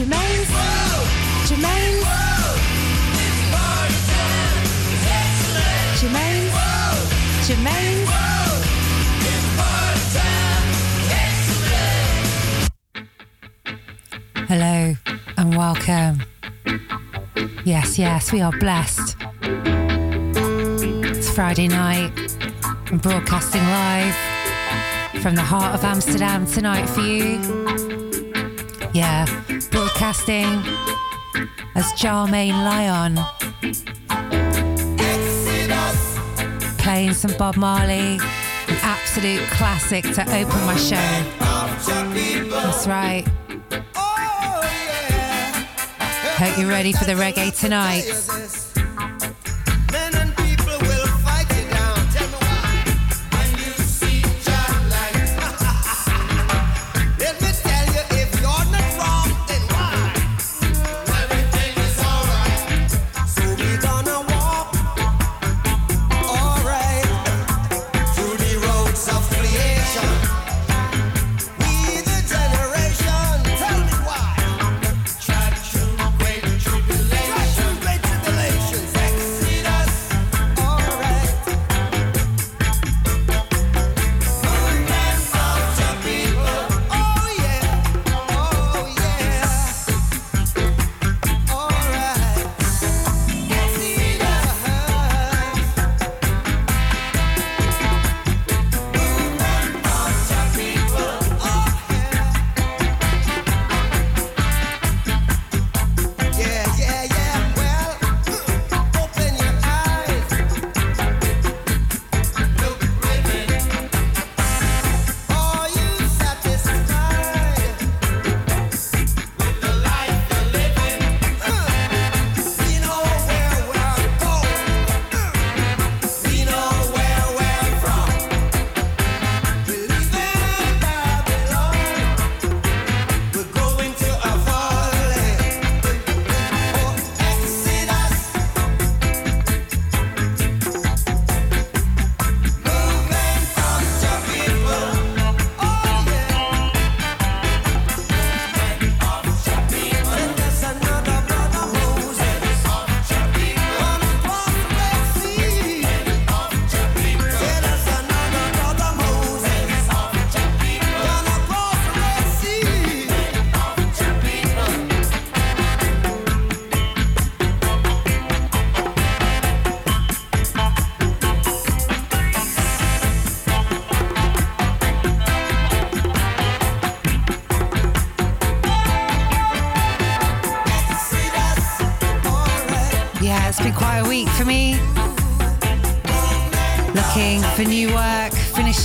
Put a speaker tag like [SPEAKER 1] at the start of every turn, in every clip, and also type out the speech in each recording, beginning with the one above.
[SPEAKER 1] Germaine's. Germaine's. Germaine's. Germaine's. Hello and welcome. Yes, yes, we are blessed. It's Friday night. I'm broadcasting live from the heart of Amsterdam tonight for you. Yeah, broadcasting as Charmaine Lion. Playing some Bob Marley, an absolute classic to open my show. That's right. Hope you're ready for the reggae tonight.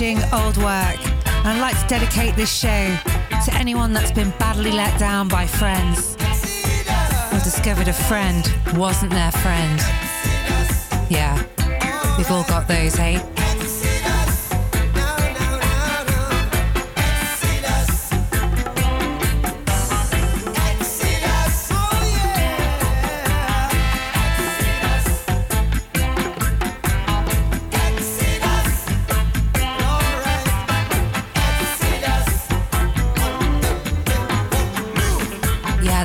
[SPEAKER 1] Old work. I'd like to dedicate this show to anyone that's been badly let down by friends or discovered a friend wasn't their friend. Yeah, we've all got those, hey?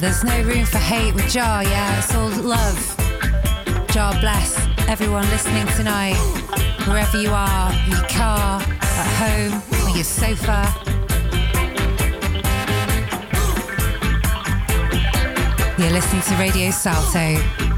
[SPEAKER 1] There's no room for hate with Jah, yeah, it's all love. Jah bless everyone listening tonight, wherever you are, in your car, at home, on your sofa. You're listening to Radio Salto.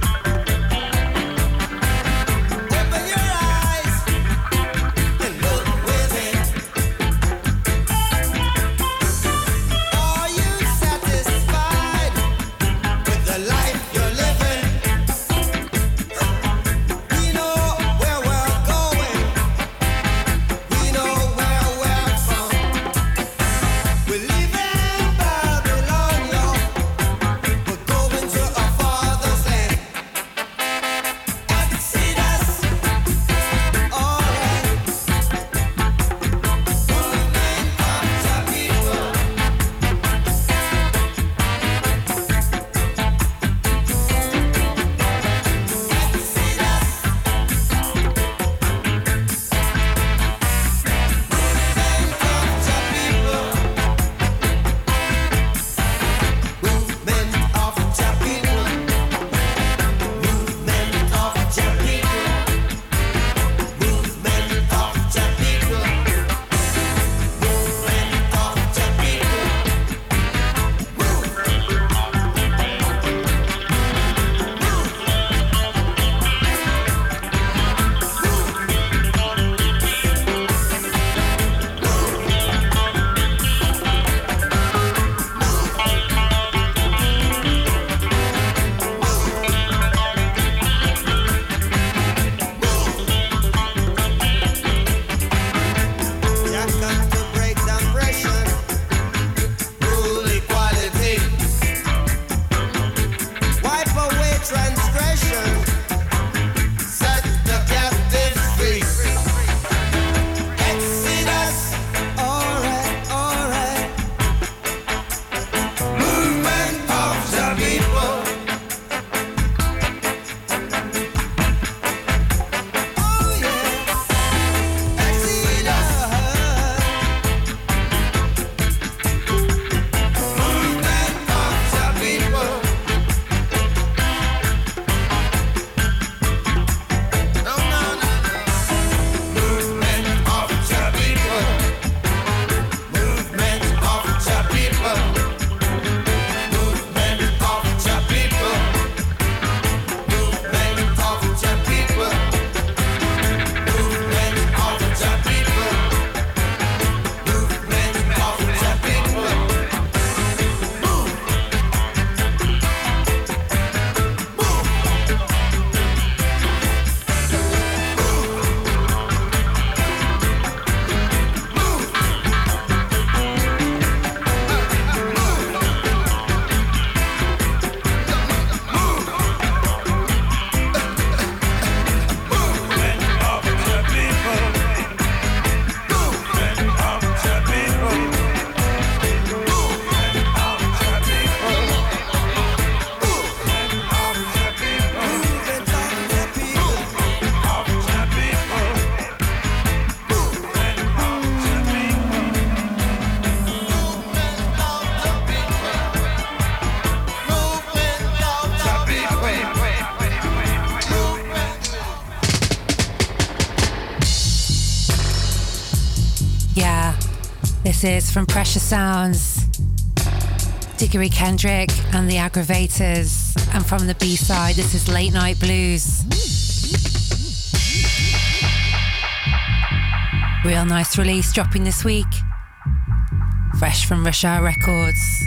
[SPEAKER 2] From Pressure Sounds, Diggory Kendrick and the Aggravators. And from the B side, this is Late Night Blues. Real nice release dropping this week. Fresh from Rush Hour Records.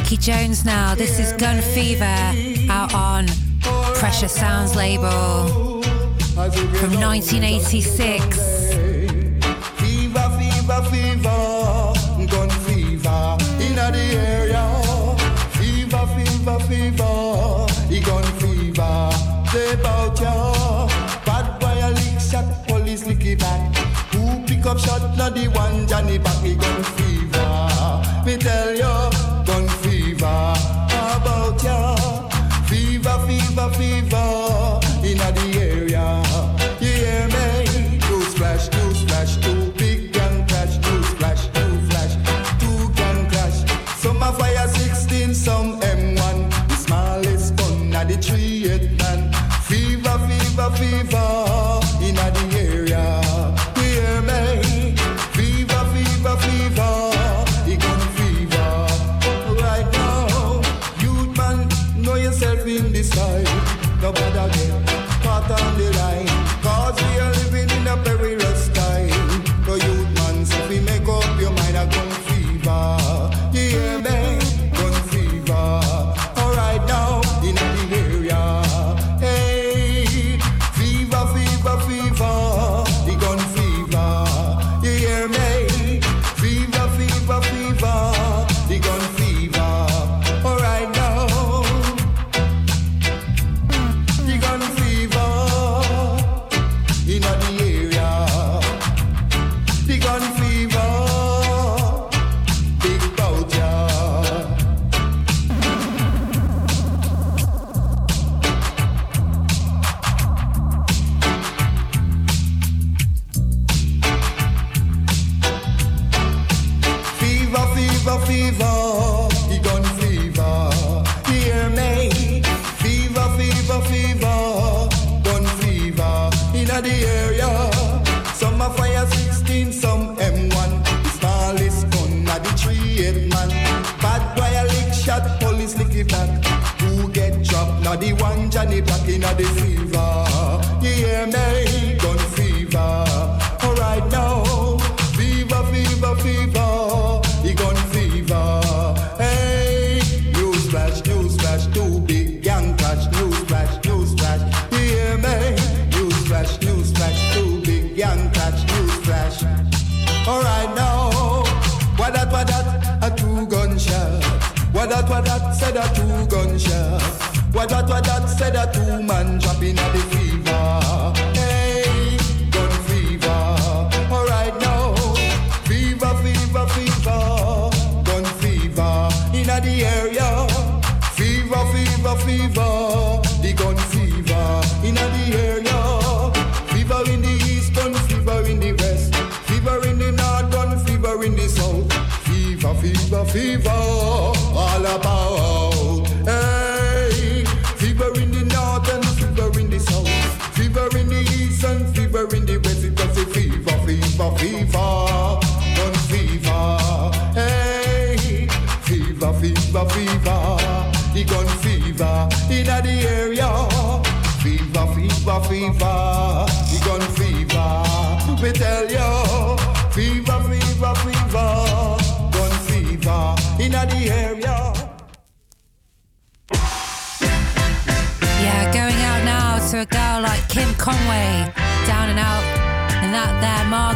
[SPEAKER 2] Frankie Jones now. This is Gun Fever out on Pressure Sounds label from 1986. Fever, fever, fever, gun fever area. Fever, fever, fever, gun fever. Say about ya. Bad boy a lick police lick it back. Who pick up shot, not the one Johnny back, me gun fever. Me tell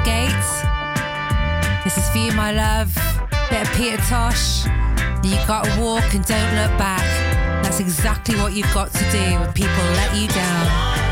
[SPEAKER 1] Gates. This is for
[SPEAKER 3] you, my love. Bit of
[SPEAKER 4] Peter Tosh.
[SPEAKER 3] You gotta walk and don't look back. That's exactly what you've got to do when
[SPEAKER 1] people let you down.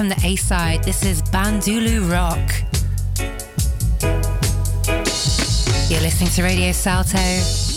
[SPEAKER 1] from the A side. This is Bandulu Rock. You're listening to Radio Salto.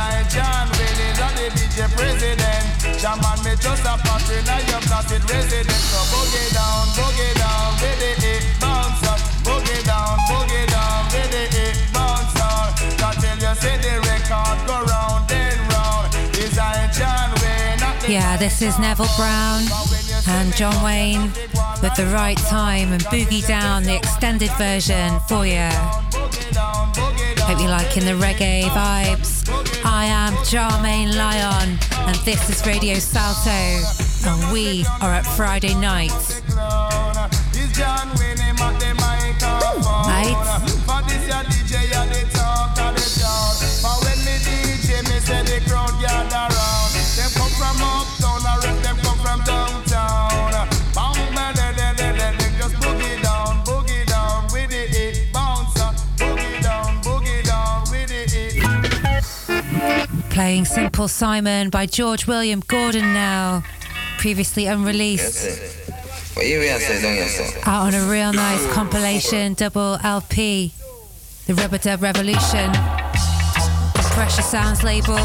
[SPEAKER 5] like John Willie DJ president. Me just a resident. So boogie down, boogie down, it bounce up. Boogie down, boogie down, it bounce you the record go round and round. Is I John Wayne?
[SPEAKER 1] Yeah, this is Neville Brown and John Wayne with the right time and boogie down the extended version for you. Hope you're liking the reggae vibes. I am Germaine Lyon, and this is Radio Salto, and we are at Friday night. Playing Simple Simon by George William Gordon now, previously unreleased.
[SPEAKER 6] What you say, don't you say?
[SPEAKER 1] Out on a real nice compilation double LP, the Rubber Dub Revolution, the Pressure Sounds label.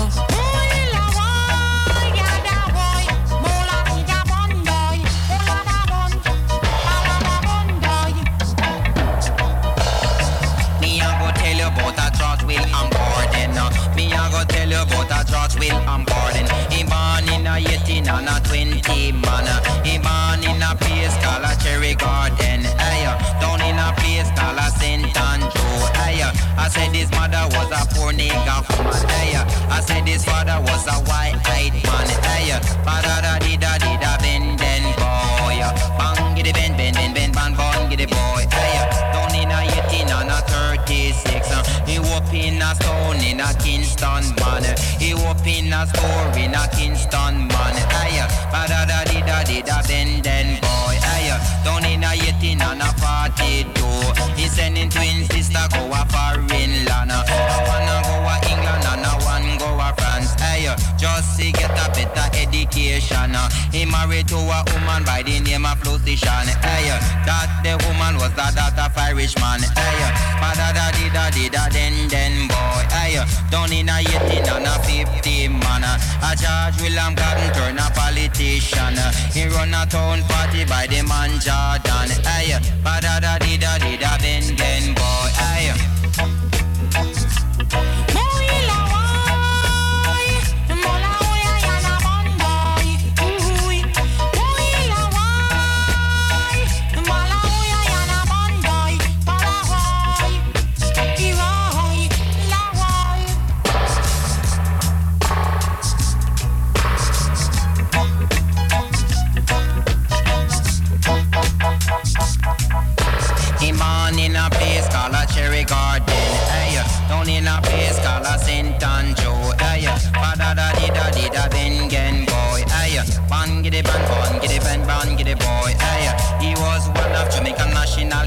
[SPEAKER 7] William Gordon. He born in a 18 and a 20 man. He born in a place called a Cherry Garden. Hey, down in a place called a St. Andrew. Hey, I said his mother was a poor nigga woman. Hey, I said his father was a white-eyed man. Hey, a Kingston man. He up in a store in a Kingston man. Hey, father da di da di da ben den boy. Hey, down in a 18 and a 42. He sending twin sister go a foreign land. uh, I wanna go a England and I one go a France. Hey, just to get a better education. He married to a woman by the name of Lucian. Hey, that the woman was the daughter of Irishman. Hey, father da di da di da den den boy. Hey, down in a 18 and a 50 man. A George William Gordon turn a politician. He run a town party by the man Jordan. Hey, father da di da di da den den boy. Hey. Giddy ban ban giddy ban ban giddy boy. Hey, he was one of Jamaican national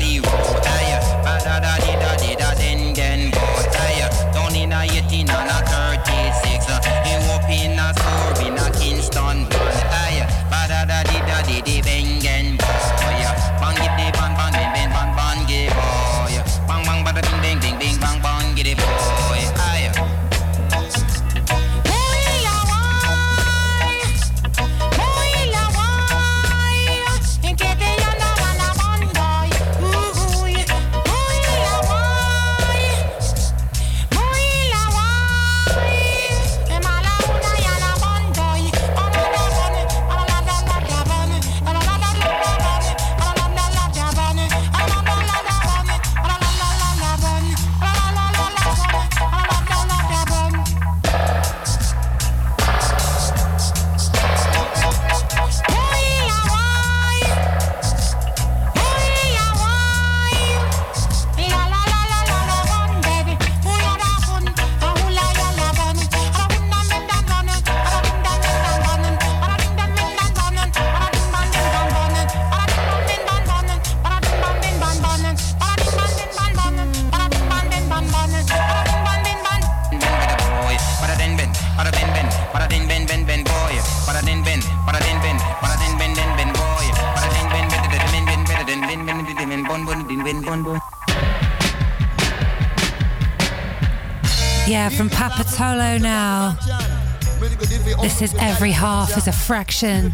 [SPEAKER 1] Is every half is a fraction.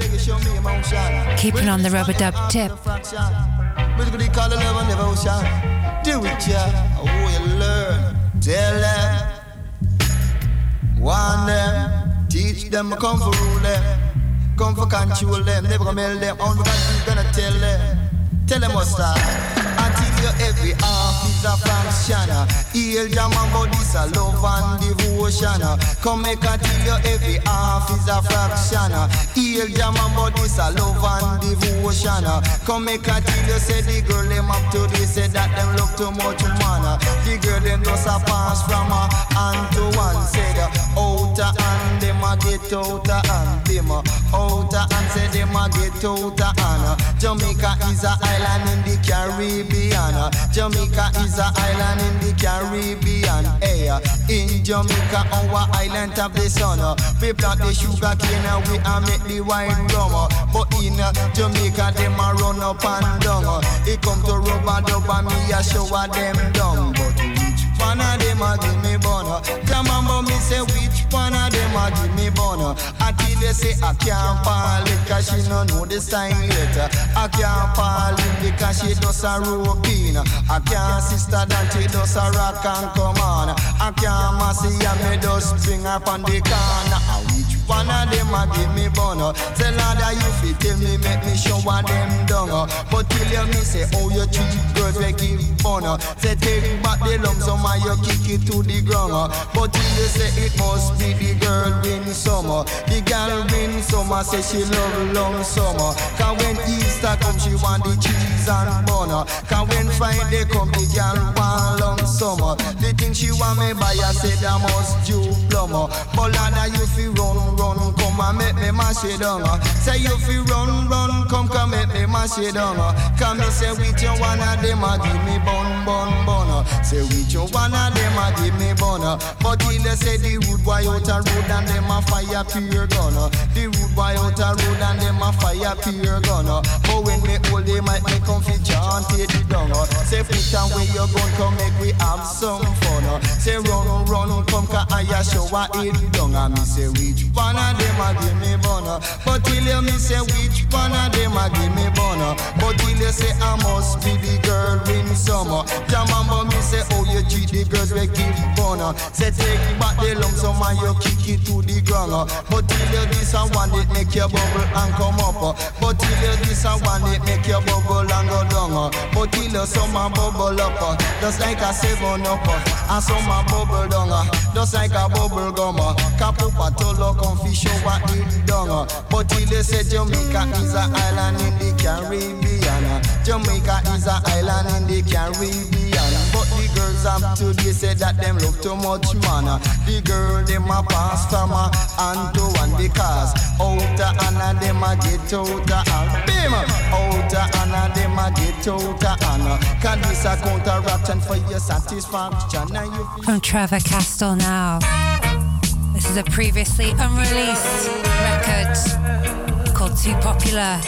[SPEAKER 1] Keeping on the rubber dub tip.
[SPEAKER 5] Do it, yeah. Oh, you learn. Tell them. Warn them. Teach them. Come for rule them. Come for control them. Never gonna mail them. Only gonna tell them. Tell them what's that. And teach you every half is a fraction. Heal jam about this a love and devotion. Come make I tell you every half is a fraction. Heal jam about this a love and devotion. Come make I tell you say the girl them up to this say that them love too much man. The girl them just a pass from a hand to one said outer and them a get outer and them outer and say them a get outer and Jamaica is a island in the Caribbean. Jamaica is a island in the Caribbean. Hey, in Jamaica our island have the sun. We plant the sugar cane and we a make the wine rum. But in Jamaica them a run up and down. It come to rubber dub and me a show them down. But which one of them a give me bono? Jamambo me say which one of them a give me bono? Until they say I can't fall it cause she no know the sign yet. I can't fall because she does a roping. I can't sister that she does a rock and come on. I can't massy and me just bring her on the corner. One of them a give me bono? Tell her that you fit tell me make me show them down. But till you me say oh you treat girls we give bono. Say take back the lump some and you kick it to the ground. But till you say it must be the girl win summer. The girl win summer say she love long summer. Cause when Easter come she want the cheese and butter. Cause when Friday come the girl want long summer. The thing she want me buy I say that must due plumber. But Lada you fi run run come and make me mash it down. Uh. Say you fi run run come come make me mash it down. Uh. Come me say which you one of them a give me bun bun bun. Say which you one of them a give me bun. But he they say the rude boy out a road and them a fire pure gun. The rude boy out a road and them a fire pure gun. But when me hold them might me chant it down. Uh. Say put on where you gun come make we have some fun. Uh. Say run run come ka I a show a it down. And me say which one of them a give me bun. But till you me say which one of them a give me bun. But till you say I must be the girl win summer. Jamamba me say oh you treat the girls we give bun. Say take back the lump sum and you kick it to the ground. Uh. But till you this a one it make you bubble and come up. But till you this a one it make you bubble and go down. But you some a bubble up, just like a seven up, and some bubble down, just like a bubble gum. Kapu patolo come fish show what it down. But till you say Jamaica is a island in the Caribbean. Jamaica is a island in the Caribbean. The girls up today say that them love too much man. The girl them a pass from a hand to one because outer and them a get outer and bim outer and them a get outer and can this a counteraction for your satisfaction
[SPEAKER 8] From Trevor Castle now. This is a previously unreleased record called Too Popular.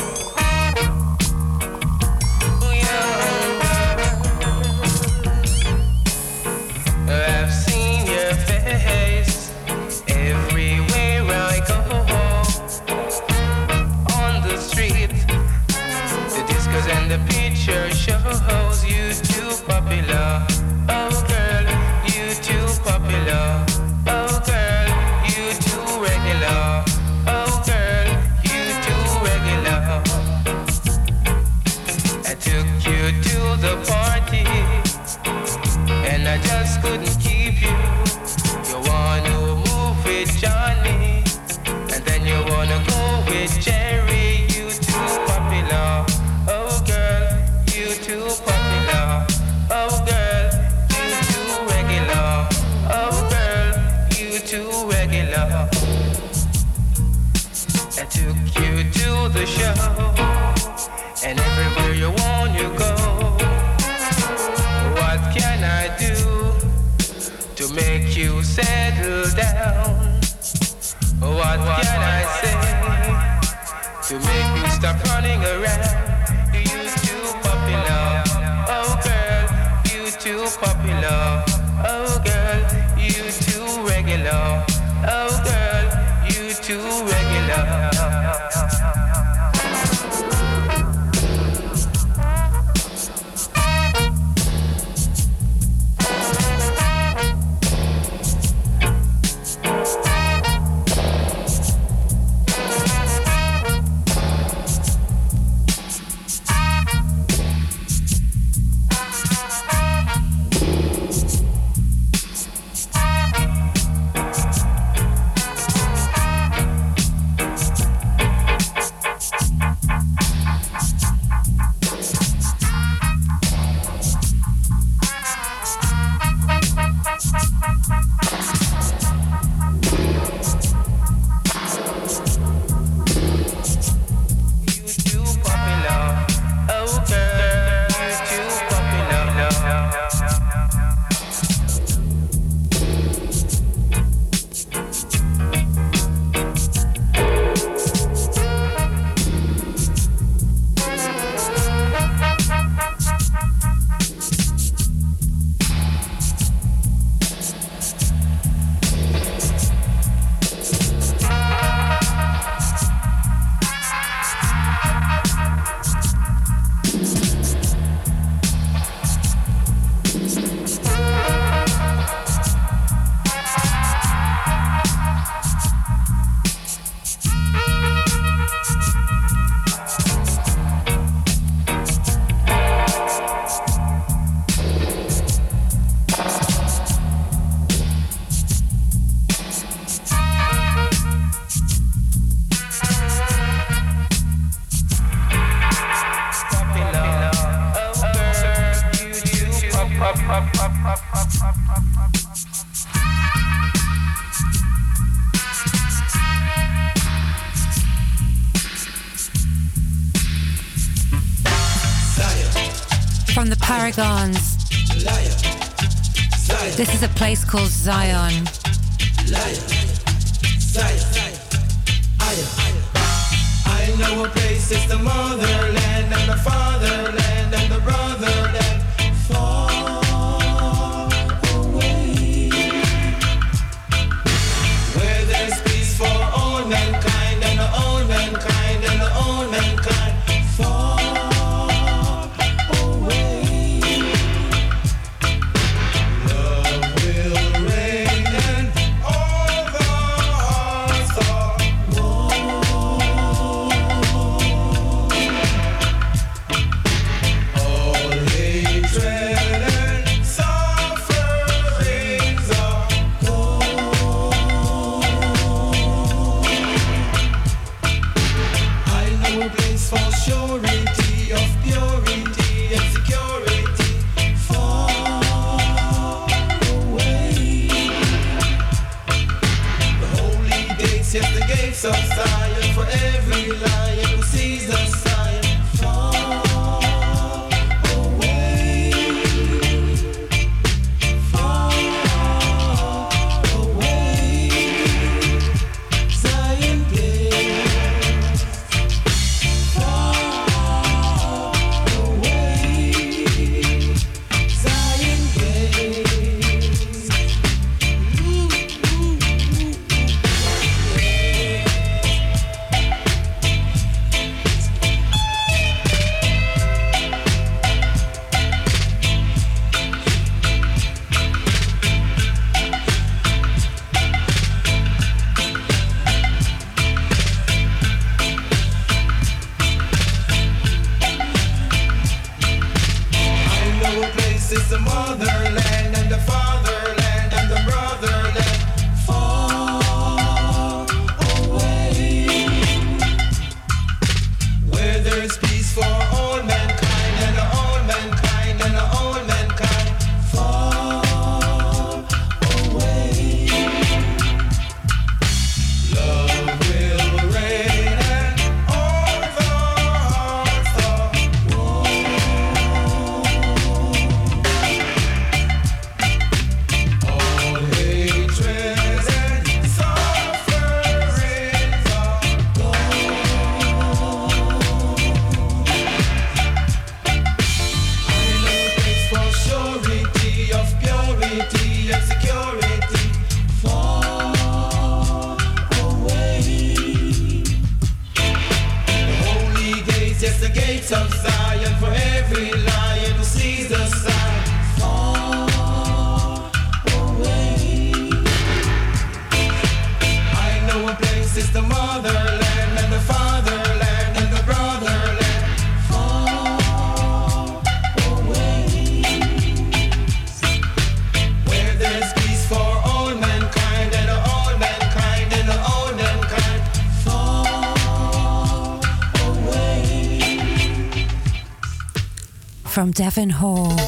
[SPEAKER 9] Devon Hall.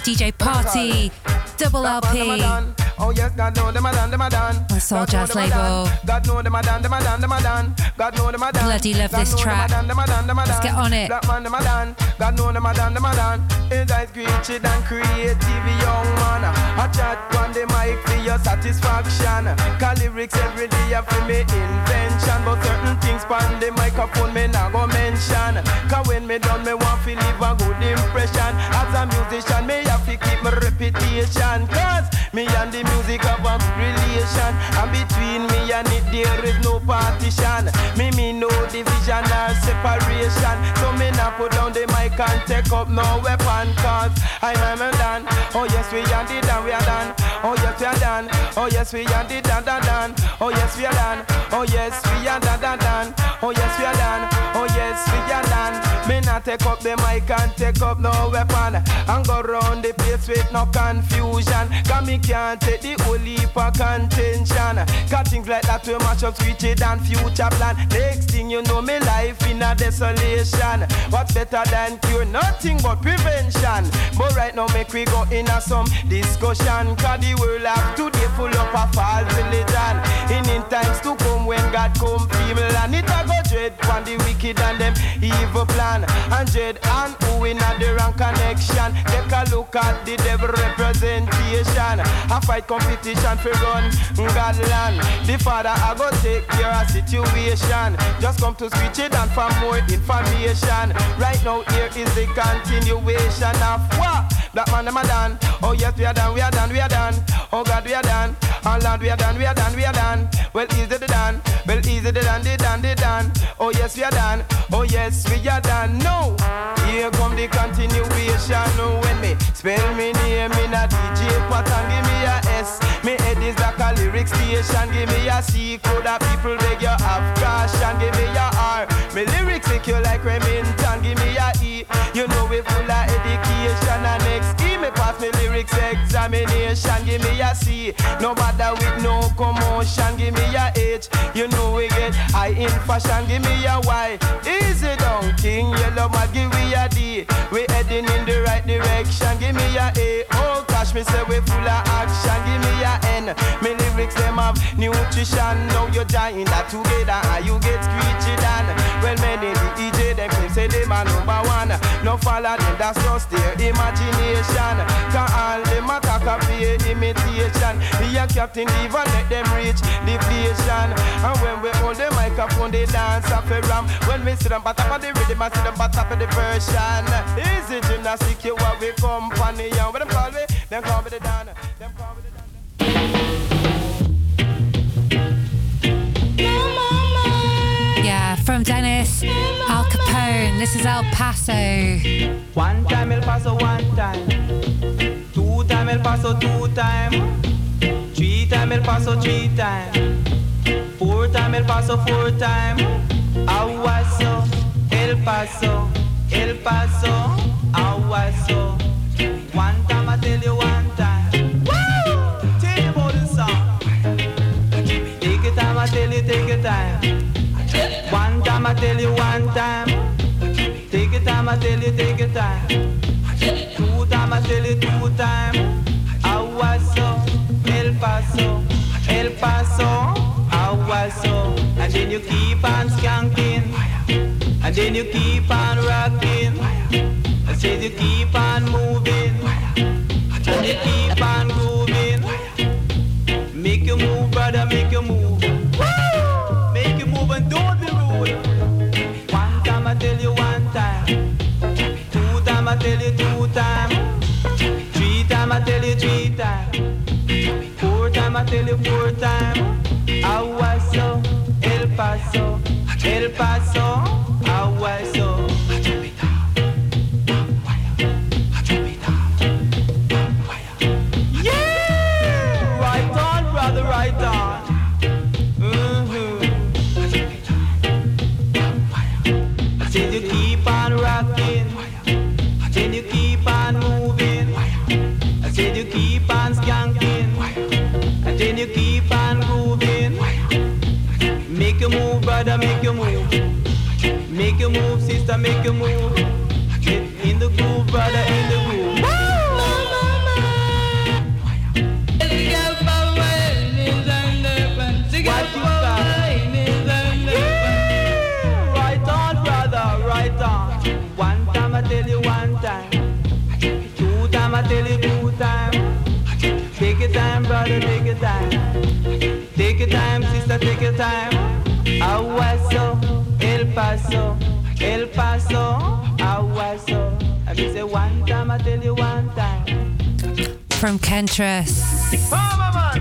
[SPEAKER 1] DJ Party, double LP.
[SPEAKER 9] Oh yes, God know them a done, them a done. God know
[SPEAKER 1] Jazz
[SPEAKER 9] them a done.
[SPEAKER 1] label.
[SPEAKER 9] God know them a done, them a done, them a done. God know them a done.
[SPEAKER 1] Bloody love this
[SPEAKER 9] know them a
[SPEAKER 1] track.
[SPEAKER 9] done, them a done, them a
[SPEAKER 1] Let's get on it.
[SPEAKER 9] Black man them a done. God know them a done, them a done. Is I screech it and creative young man. I chat on the mic for your satisfaction. Call lyrics every day for me invention, but certain things on the microphone me not go mention. Cause when me done, me want to leave a good impression. As a musician, me have to keep my reputation. Cause me and the music have a relation. And between and it, there is no partition. Me, me no division or separation. So me not put down the mic and take up no weapon. Cause I'm a man done. Oh yes, we are the done, we are done. Oh yes, we are done. Oh yes, we are the done, done, done. Oh yes, we are done. Oh yes, we are done. Oh yes, we are done. Oh yes, we are done. Me not take up the mic and take up no weapon. And go round the place with no confusion. Cause me can't take the whole heap of contention. Cause things like that will match up switch than future plan. Next thing you know, me life in a desolation. What's better than cure? Nothing but prevention. But right now, make we go in a some discussion. Cause the world have today full up of false religion. In in times to come when God come female and it a go dread on the wicked and them evil plan. And dread and who in the wrong connection. Take a look at the devil representation. A fight competition for run God land. The father I go take care of situation. Just come to switch it and for more information. Right now here is the continuation of what? Black man them a done. Oh yes we are done, we are done, we are done. Oh God we are done. Oh Lord we are done, we are done, we are done. Well easy the done. Well easy the done, the done, the done. Oh yes we are done. Oh yes we are done. No. Here come the continuation. Oh, when me spell me name in a DJ pattern, give me a S. Me head is like a lyric station. Give me a C code that people beg you have caution. Give me a R. Me lyrics you like Remington. Give me a E. You know we full of examination. Give me a C. No matter with no commotion. Give me a H. You know we get high in fashion. Give me a Y. Easy down, King Yellowman. Give me a D. We heading in the right direction. Give me a A. Oh gosh, me say we full of action. Give me a N. Me lyrics them have nutrition. Now you join that together and you get Screechy Dan. Well, many the EJ them claim say they man number. No follow them, that's just their imagination. Cause all them attack a pay imitation. Me a captain even let them reach deflation. And when we hold the microphone, they dance up a ram. When we see them but up on the rhythm, I see them but up on the version. Easy gymnastic, you are we company. And when them call me, them call me the Dan. Them call me the Dan.
[SPEAKER 1] From Dennis Alcapone. This is El Paso.
[SPEAKER 9] One time El Paso, one time. Two time El Paso, two time. Three time El Paso, three time. Four time El Paso, four time. Aguaso, El Paso, El Paso, Aguaso. One time I tell you one time. Time, I tell you, take your time. Two time, I tell you, two time. Aguaso, El Paso, El Paso, Aguaso. And then you keep on skanking. And then you keep on rocking. I said you keep on moving. And you keep on grooving. Make you move, brother, make you move. Make you move and don't be rude. One time I tell you one tell you two time. Three time I tell you three time. Four time I tell you four time. Aguaso, El Paso, sister, make a move. Get in the groove, brother, in the groove. What you got? Yeah, Right on, brother, right on. One time I tell you one time. Two time I tell you two time. Take your time, brother, take your time. Take your time, sister, take your time. Aguaso, El Paso, El Paso, Aguaso. I mean, say one time I tell you one time.
[SPEAKER 1] From Kentress.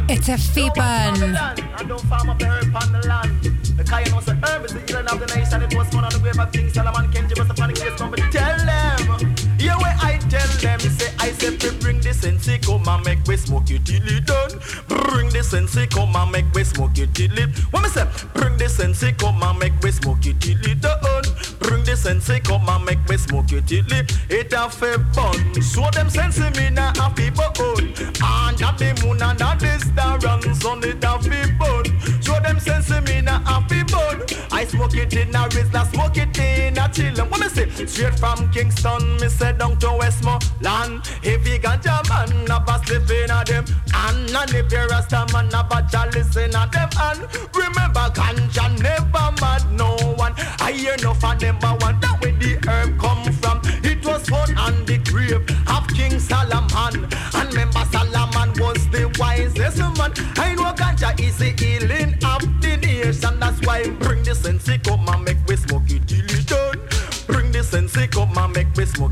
[SPEAKER 1] It's a fee bun.
[SPEAKER 10] And don't farm up the herb on the land. Because you know, so herb is the healing of the nation. It was one of the grave of King Solomon. Kenji was upon the case, come but tell them. Yeah, where I tell them, say, I say, "Pre- bring the sense, come and make we smoke it till it done. Bring the sense, come and make we smoke it till it. What me say? Bring the sense, come and make we smoke it till it done. Bring the sense, come and make we smoke it till it. It a fair bun. So them sense me na a people own. And that the moon and that the star and sun it a fi bun. So them sense me na a bun. I smoke it in a Rizla, smoke it in a chillin'. What me say? Straight from Kingston, me say down to Westmoreland. if Heavy ganja man, never slip in a them. And none if you rasta man, never chalice in a them. And remember, ganja never mad no one. I hear no for number one. That where the herb come from. It was found on the grave of King Solomon. And remember, Solomon was the wisest man. I know ganja is the healing of the nation. That's why bring the sense, come and make we smoke it till it done. Bring the sense, come and make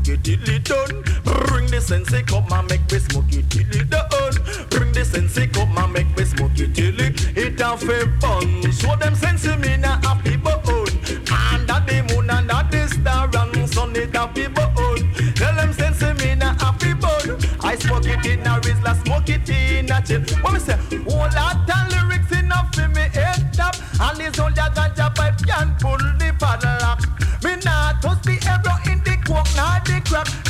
[SPEAKER 10] smoke it till it done. Bring the sense, come and make we smoke it till it done. Bring the sense, come and make we smoke it till it it a fun. So them sense me na own. And that the moon and that the star and sun it a people own. Tell them sense me na a people. I smoke it in a Rizla, smoke it in a chill. What me say? Whole lot of lyrics enough for me head top. And this whole ganja pipe can pull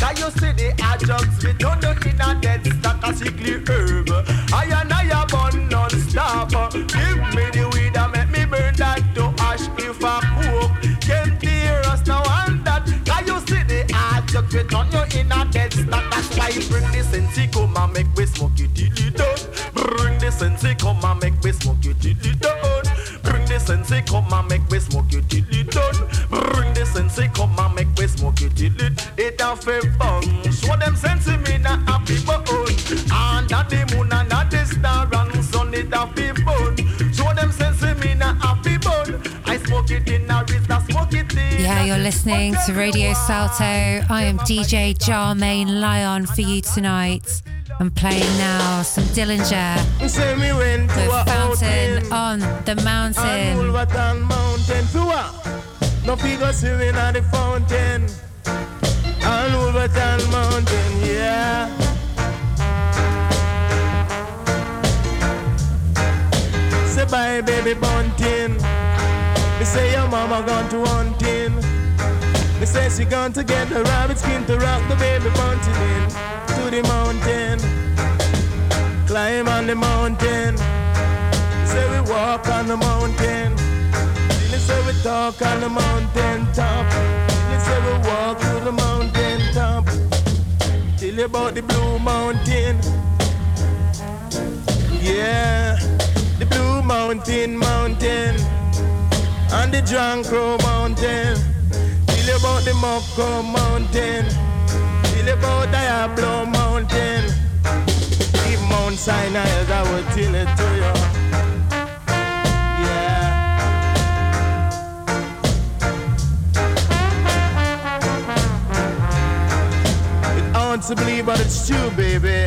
[SPEAKER 10] Cause you see the adjuncts, we don't do in a dead stock, a sickly herb. I and I a bun non-stop. Give me the weed and make me burn that to ash if I cook. Can't hear us now and that. Cause you see the adjuncts, we turn you in a dead stock. That's why bring the sense, come and make we smoke it till it done. Bring the sense, come and make we smoke it till it done. Bring the sense, come and make we smoke it till it a fair fun. Show them sense me na happy bone. And that the moon and that the star and sun it a fi bun. Show them sense me na happy bone. I smoke it in a wrist, I smoke it in.
[SPEAKER 1] Yeah, you're listening to Radio Salto. I am DJ Germaine Lion for you tonight. I'm playing now some Dillinger
[SPEAKER 10] Say me went to a
[SPEAKER 1] Fountain on the Mountain.
[SPEAKER 10] Uh,
[SPEAKER 5] no figure swimming at the fountain. On Wolverton Mountain, yeah. Say bye, baby bunting. Me say your mama gone to hunting. Me say she gone to get the rabbit skin to rock the baby bunting in to the mountain. Climb on the mountain. Say we walk on the mountain. They say we talk on the mountain top. They say we walk through the mountain you about the blue mountain. Yeah, the blue mountain mountain. And the John mountain. Tell you about the Moko mountain. Tell you about Diablo mountain. Keep Mount Sinai as I will tell it to you. To believe, but it's true, baby.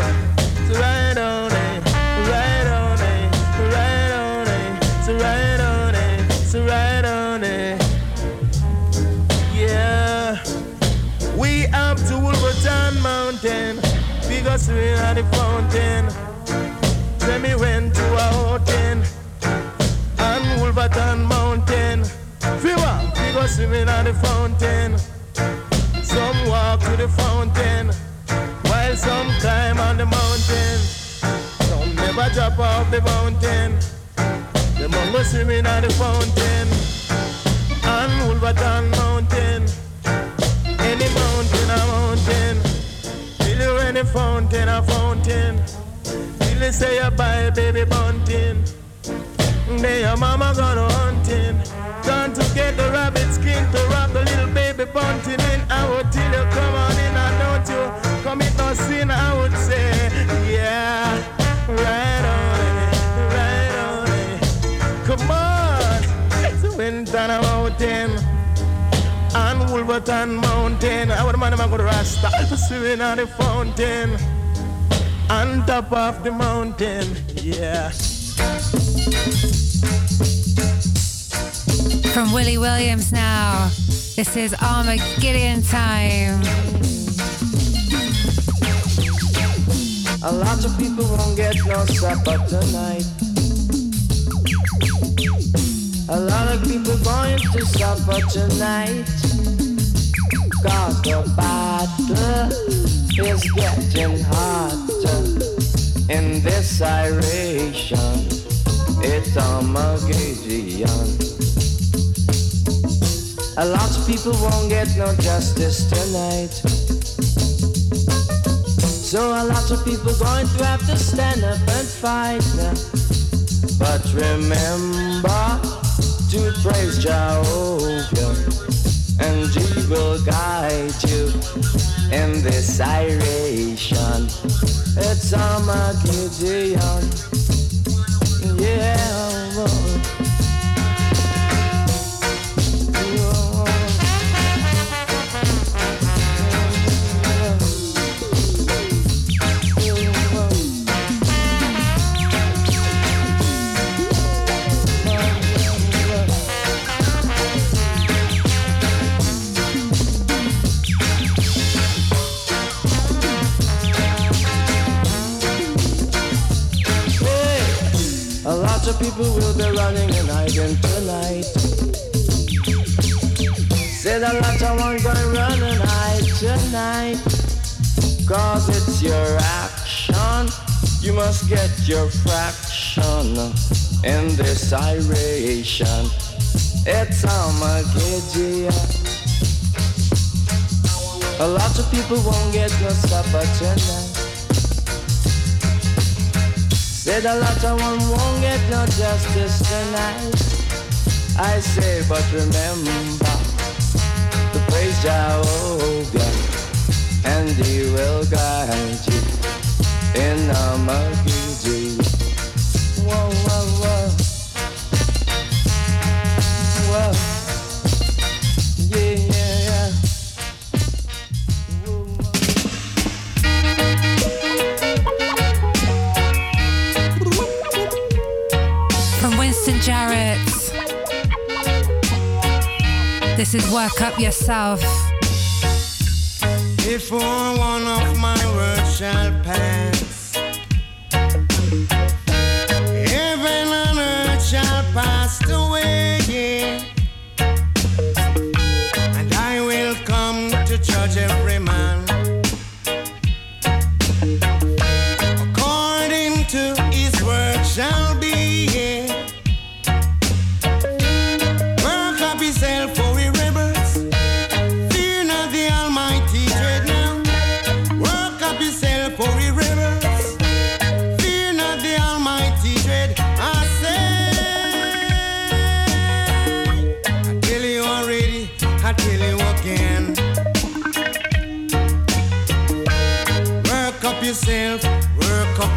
[SPEAKER 5] So right on it, right on it, right on it, so right on it, so right on it. Yeah. We up to Wolverton Mountain, because we are the fountain. Then we went to a hotel on Wolverton Mountain. Fever, because we are the fountain. Some walk to the fountain, while some climb on the mountain. Some never drop off the mountain. The mongo swimming at the fountain, on Wolverton Mountain. Any mountain, a mountain. Till you any fountain, a fountain. Till you say you buy baby bunting. Then your mama gonna hunting. Gone to get the rabbit skin to wrap the little baby bunting in. I would tell you come sin. I would say, yeah, right on it, right on it. Come on, it's winter mountain. On Wolverton Mountain, I would man I'm gonna rasta swimming on the fountain. On top of the mountain, yeah.
[SPEAKER 1] From Willie Williams now. This is Armageddon time.
[SPEAKER 11] A lot of people won't get no supper tonight. A lot of people going to supper tonight. Cause the battle is getting hotter in this iration. It's Armageddon. A lot of people won't get no justice tonight. So a lot of people going to have to stand up and fight now. But remember to praise Jehovah and he will guide you in this iration. It's Armageddon. Yeah. Oh. Of people will be running and hiding tonight. Said a lot of one gonna run and hide tonight. Cause it's your action. You must get your fraction in this iration. It's Armageddon. A lot of people won't get no supper tonight. Said a lot of one won't get no justice tonight. I say, but remember to praise Jehovah, and He will guide you in Armageddon. Whoa, whoa, whoa, whoa.
[SPEAKER 1] This is Work Up Yourself.
[SPEAKER 5] Before one of my words shall pass, heaven and earth shall pass away, and I will come to judge every man.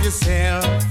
[SPEAKER 5] yourself.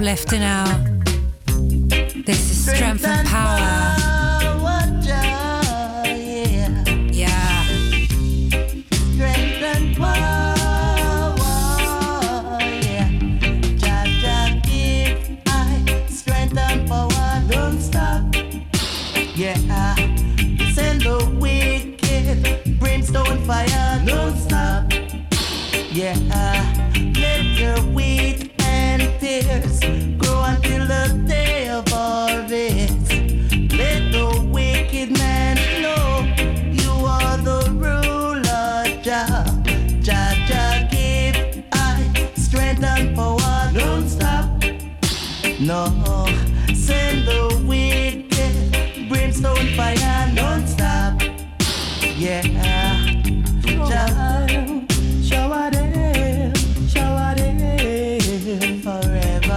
[SPEAKER 1] Uplifting now. This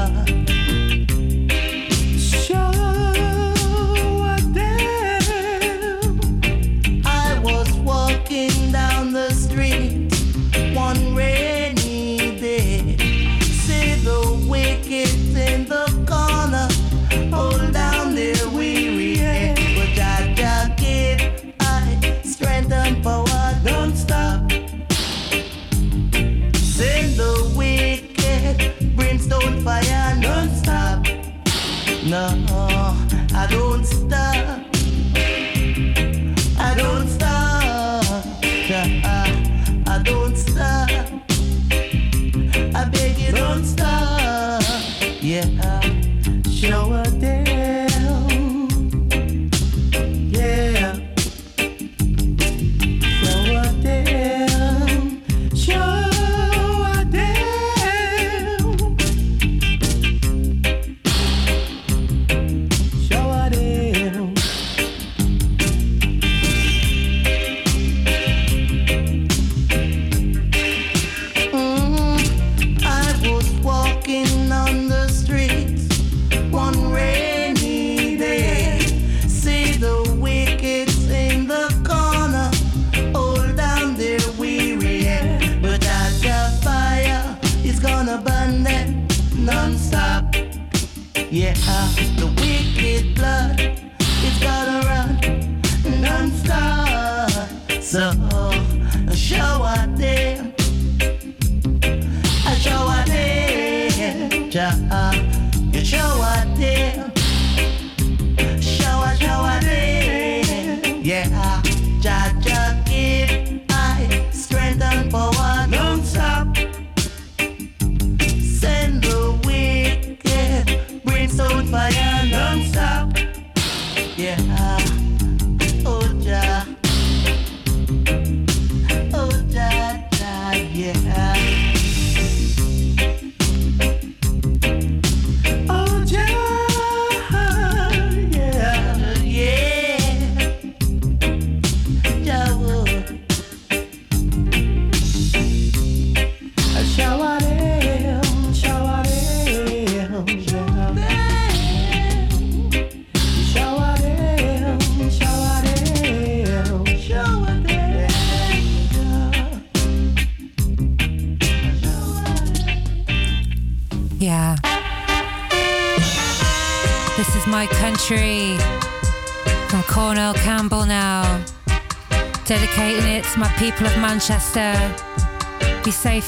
[SPEAKER 12] forever.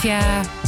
[SPEAKER 12] Yeah.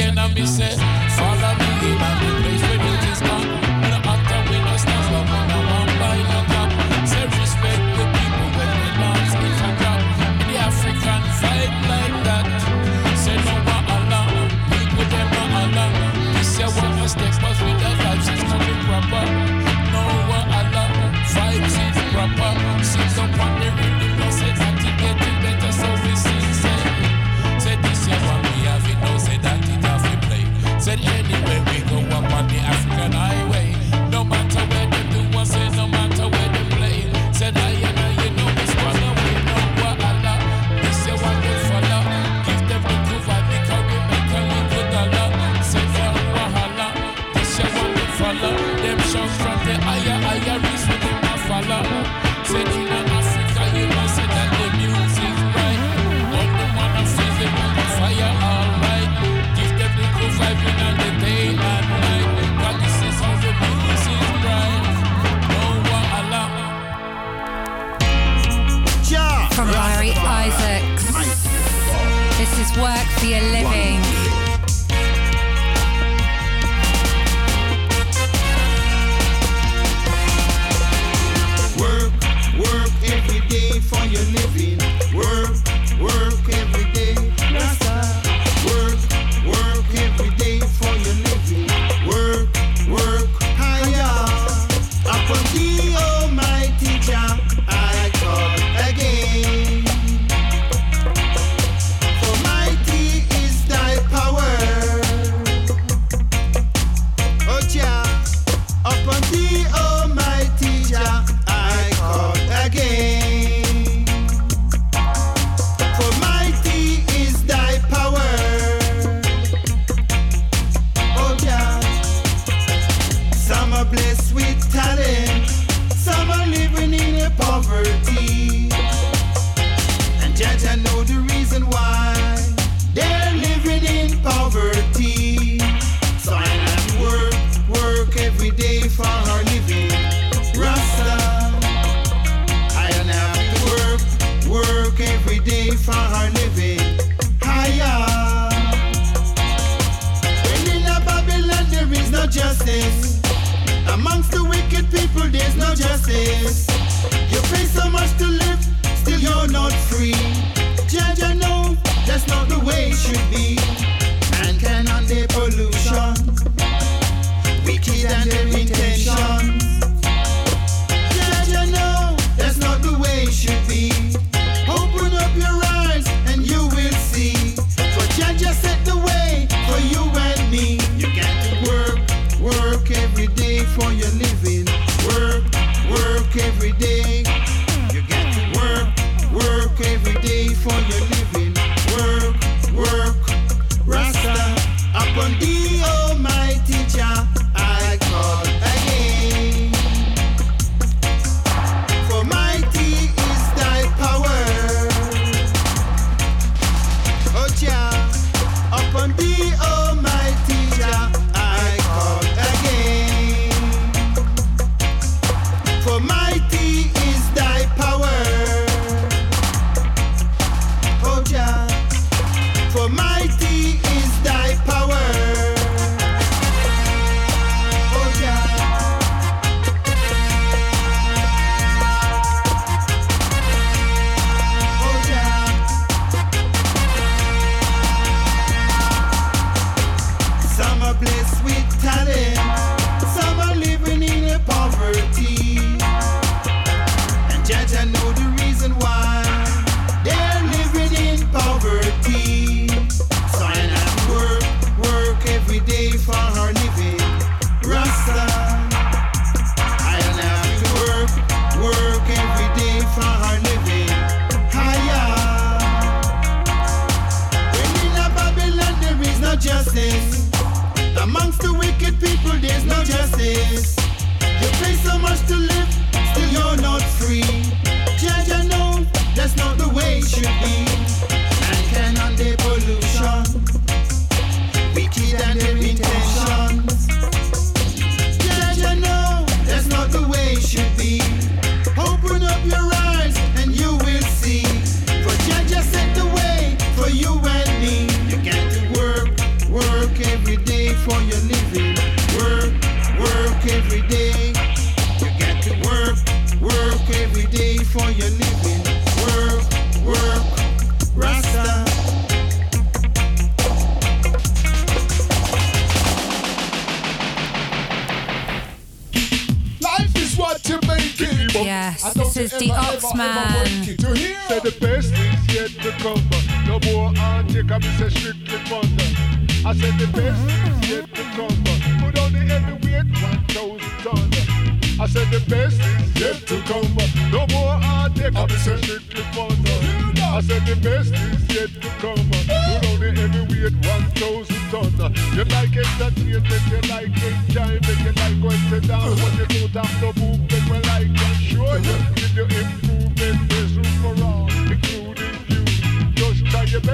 [SPEAKER 13] Again and me say,
[SPEAKER 10] there's no justice.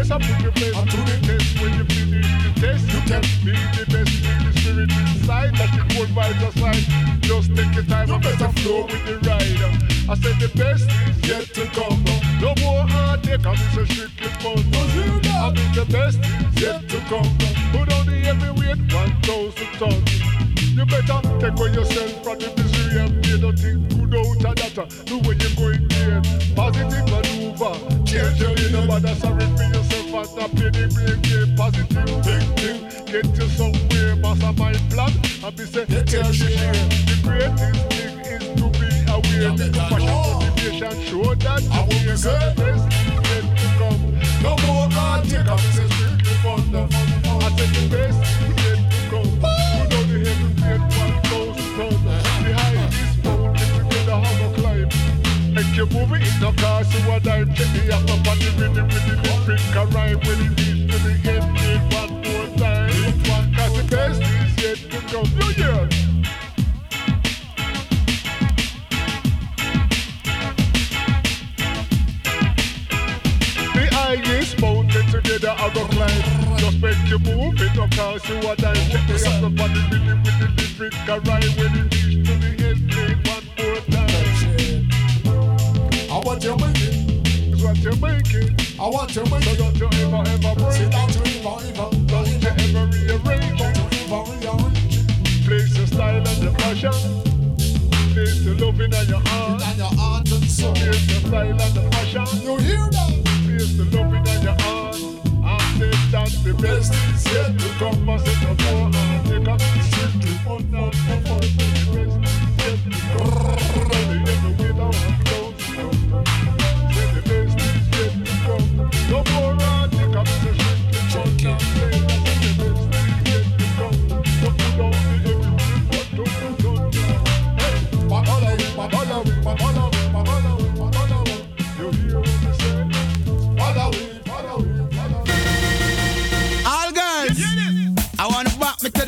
[SPEAKER 14] Best and put your best to the test. When you finish the test, you can be the best with the spirit inside. Let the cold vibes aside. Just take your time and better flow with the ride. I said the best is yet to come. No more heartache, I'm so strictly fun. I mean the best is yet to come. Put on the heavyweight, 1,000 tons. You better take away yourself from the misery and pay nothing good out of that. The way you're going there, positive maneuver. Change your inner body, sorry for and not pay the blame game. Positive thinking, get you somewhere. Mastermind plan, and be say, get share. The greatest thing is to be aware. Passion, motivation, show that you care. The best is yet to come. No more hard take, I'm say strictly thunder. I said the best is yet to come. Put on the heavyweight, 1,000 ton. Behind Make you move it in the car, so a dime. Check the app up on the rhythm with the lyric rhyme. When it reach to the end, play one more time. Cause the best is yet to come. New Year. The highest mountain together I go climb. Just make you move it, no cause you a dime. Check the app up on the rhythm with the lyric and rhyme. When it reach to the end, play one want you making. It's what you're making. I want you making. So don't you ever, ever break. Say don't you ever, ever. Don't you ever rearrange. Don't you ever rearrange. Place your style and your fashion. Place your loving and your heart. And your heart and soul. Place your style and the fashion. You hear that? Place the loving and your heart. And say that the best is yet to come. I said no more. And take up strictly on that. The best is yet to come.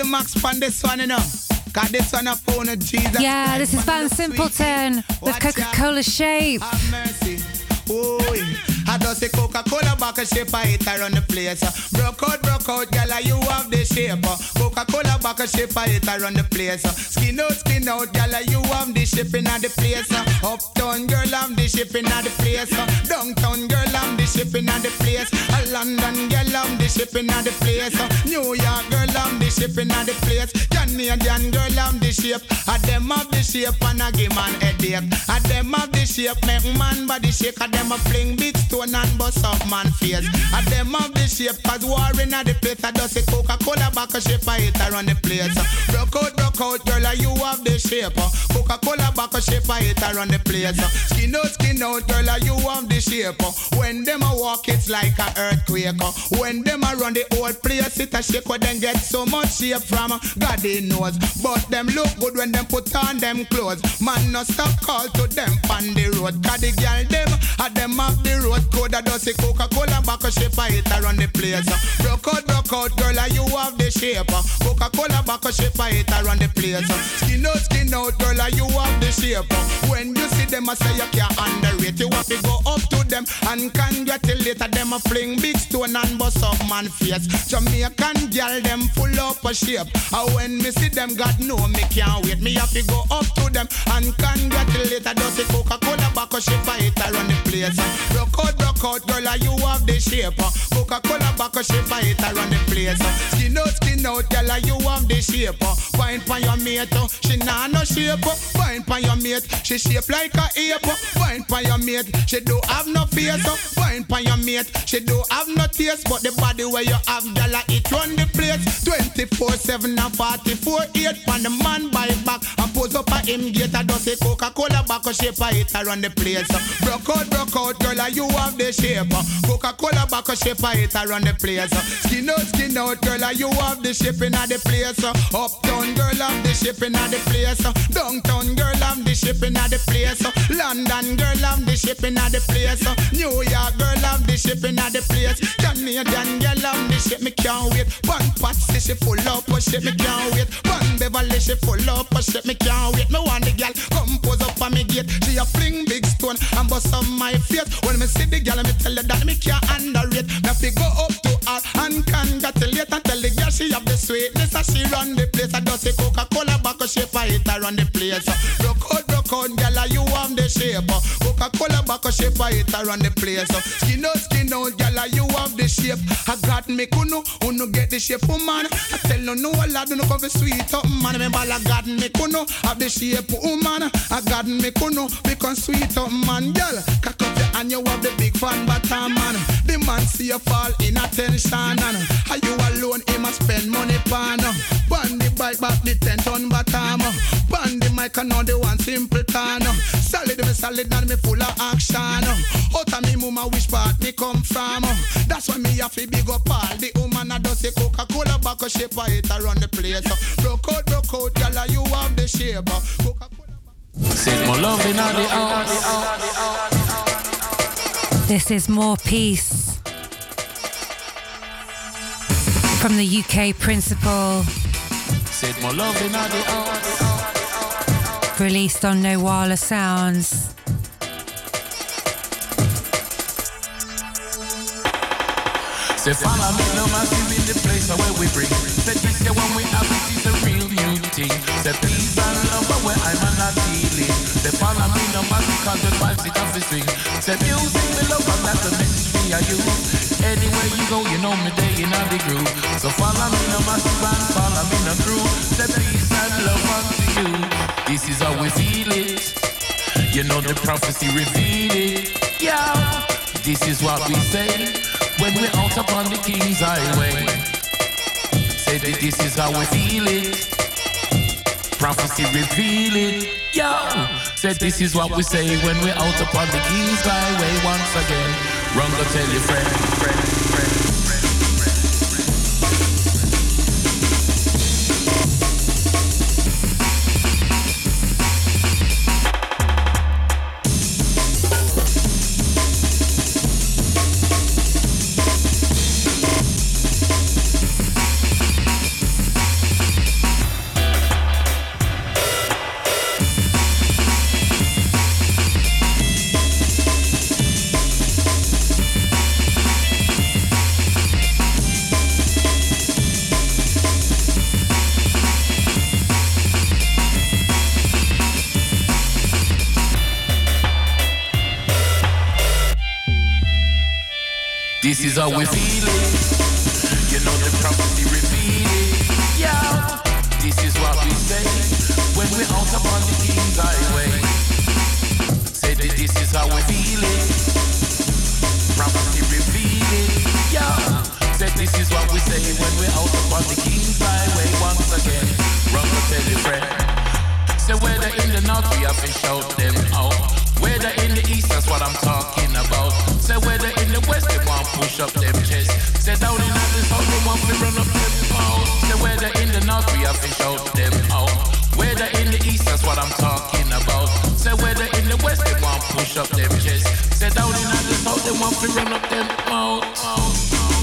[SPEAKER 15] Max on this one, you know. Cause this one a phone of Jesus.
[SPEAKER 1] Yeah, this is Van Simpleton with Coca Cola Shape.
[SPEAKER 15] Have mercy. Boy, Just say Coca-Cola a shape, I hit on the place. Broke out, broke out, girl, you have the shape. Coca-Cola a shape, I hit on the place. Skin out, skin out, girl, you have the shipping at the place. Uptown girl, I'm the shipping at the place. Downtown girl, I'm the shipping at the place. A London girl, I'm the shipping at the place. New York girl, I'm the shipping at the place. Canadian girl, I'm the shape. A them have the shape and I give man headache. A them have the shape, make man body shake. A them a fling big stone and bust up man face. A them have the shape, cause war in a the place. I just say Coca-Cola back a shape, I hit on the place. Broke out, broke out, girl, you have the shape. Coca-Cola back a shape, I hit on the place. Skin out, skin out, girl, you have the shape. When them a walk, it's like a earthquake. When them a run the whole place, it a shake. When them get so much shape from God they knows. But them look good when them put on them clothes. Man, no stop call to them on the road. Cause the girl them, a them off the road code. I just Coca-Cola back a shape, I hit on the place. Broke out, broke out, girl, you have the shape. Coca-Cola back a shape, I hit on the place. Skin out, skin out, girl, you have the shape. When you see them, I say you can't underrate. You have to go up to them and congratulate them. A fling big stone and bust up man face. Jamaican girl, them full up a shape. And when me see them, God know me can't wait. Me have to go up to them and congratulate. I just say Coca-Cola back a shape, I hit on the place. Broke out, broke out, girl, and you have the shape. uh. Coca-Cola back a shape, I hit around the place. uh. Skin out, skin out, girl, and you have the shape. uh. Wine pon your mate, uh. she nah no shape. uh. Wine pon your mate, she shape like a ape. uh. Wine pon your mate, she do have no face. uh. Wine pon your mate, she do have no taste, but the body where you have, girl, uh, it run the place. 24/7 and 44/8 pon the man by back and pose up a him gate. I just say Coca-Cola back a shape, I hit around the place. uh. Broke out, broke out, girl, and you have the shape. Coca-Cola back a shape, I hit around the place. Skin out, skin out, girl, you have the shape in the place. Uptown girl have the shape in the place. Downtown girl have the shape in the place. London girl have the shape in the place. New York girl have the shape in the place. Canadian girl have the shape, me can't wait. One Patsy she full up, but shit me can't wait. One Beverly she full up, but shit me can't wait. Me want the girl come pose up on me gate. She a fling big stone and bust on my face. When me see the girl, me tell her that me can't underrate. Me fi go up to her and congratulate and tell the girl she have the sweetness and she run the place. I just say Coca-Cola back shape, I hit her run the place. Broke out, broke out, girl, and you have the shape. Coca-Cola back shape, I hit her run the place. Skin out, skin out, girl, and you have the shape. I got me kuno, uno get the shape, woman. I tell no, a lad, no come for sweet up, man. Remember, I got me kuno, have the shape, woman. I got me kuno, because sweet up, man, girl. Cock up your hand, you have the big fan bottom, man. The man see you fall in attention, and are you alone? He must spend money, pan. Band the bike back the ten ton bottom. Band the mic, and now the one Simpleton. Solid, me solid, and me full of action. Out of me, mama, which part me come from? That's why me have to big up all the woman. I just say Coca-Cola back a shape, I hit around the place. Broke out, broke out, girl, you have the shape.
[SPEAKER 13] Said more love in all the house.
[SPEAKER 1] This is More Peace from the UK Principal,
[SPEAKER 13] Said more love in all
[SPEAKER 1] released on No Wala Sounds.
[SPEAKER 13] Say no massive in the place where we bring. Say where I'm not feeling. Say follow me, no massive cause the vibes it have swing. Music me love and that's the message me I use. Anywhere you go, you know me there in the groove. So follow me, no massive and follow me, no crew. Say peace and love unto you. This is how we feel it. You know the prophecy reveal it. Yeah, this is what we say when we're out upon the King's Highway. Say that this is how we feel it. Prophecy reveal it. Yo, said this is what we say when we're out upon the King's Highway once again. Run go tell your friend, friend, is how we feel it. You know the prophecy reveal it. Yeah. This is what we say when we're out upon the King's Highway. Say that this is how we feel it. Prophecy reveal it. Yeah. Say this is what we say when we're out upon the King's Highway once again. Run to tell your friend. Say whether in the north we have to shout them out. Whether in the east, that's what I'm talking about. Say whether in the west, they want push up them chest. Say down in the south, they want to run up them mouth. Say whether in the north, we have to shout them out. Whether in the east, that's what I'm talking about. Say whether in the west, they want push up them chest. Say down in the south, they want to run up them mouth.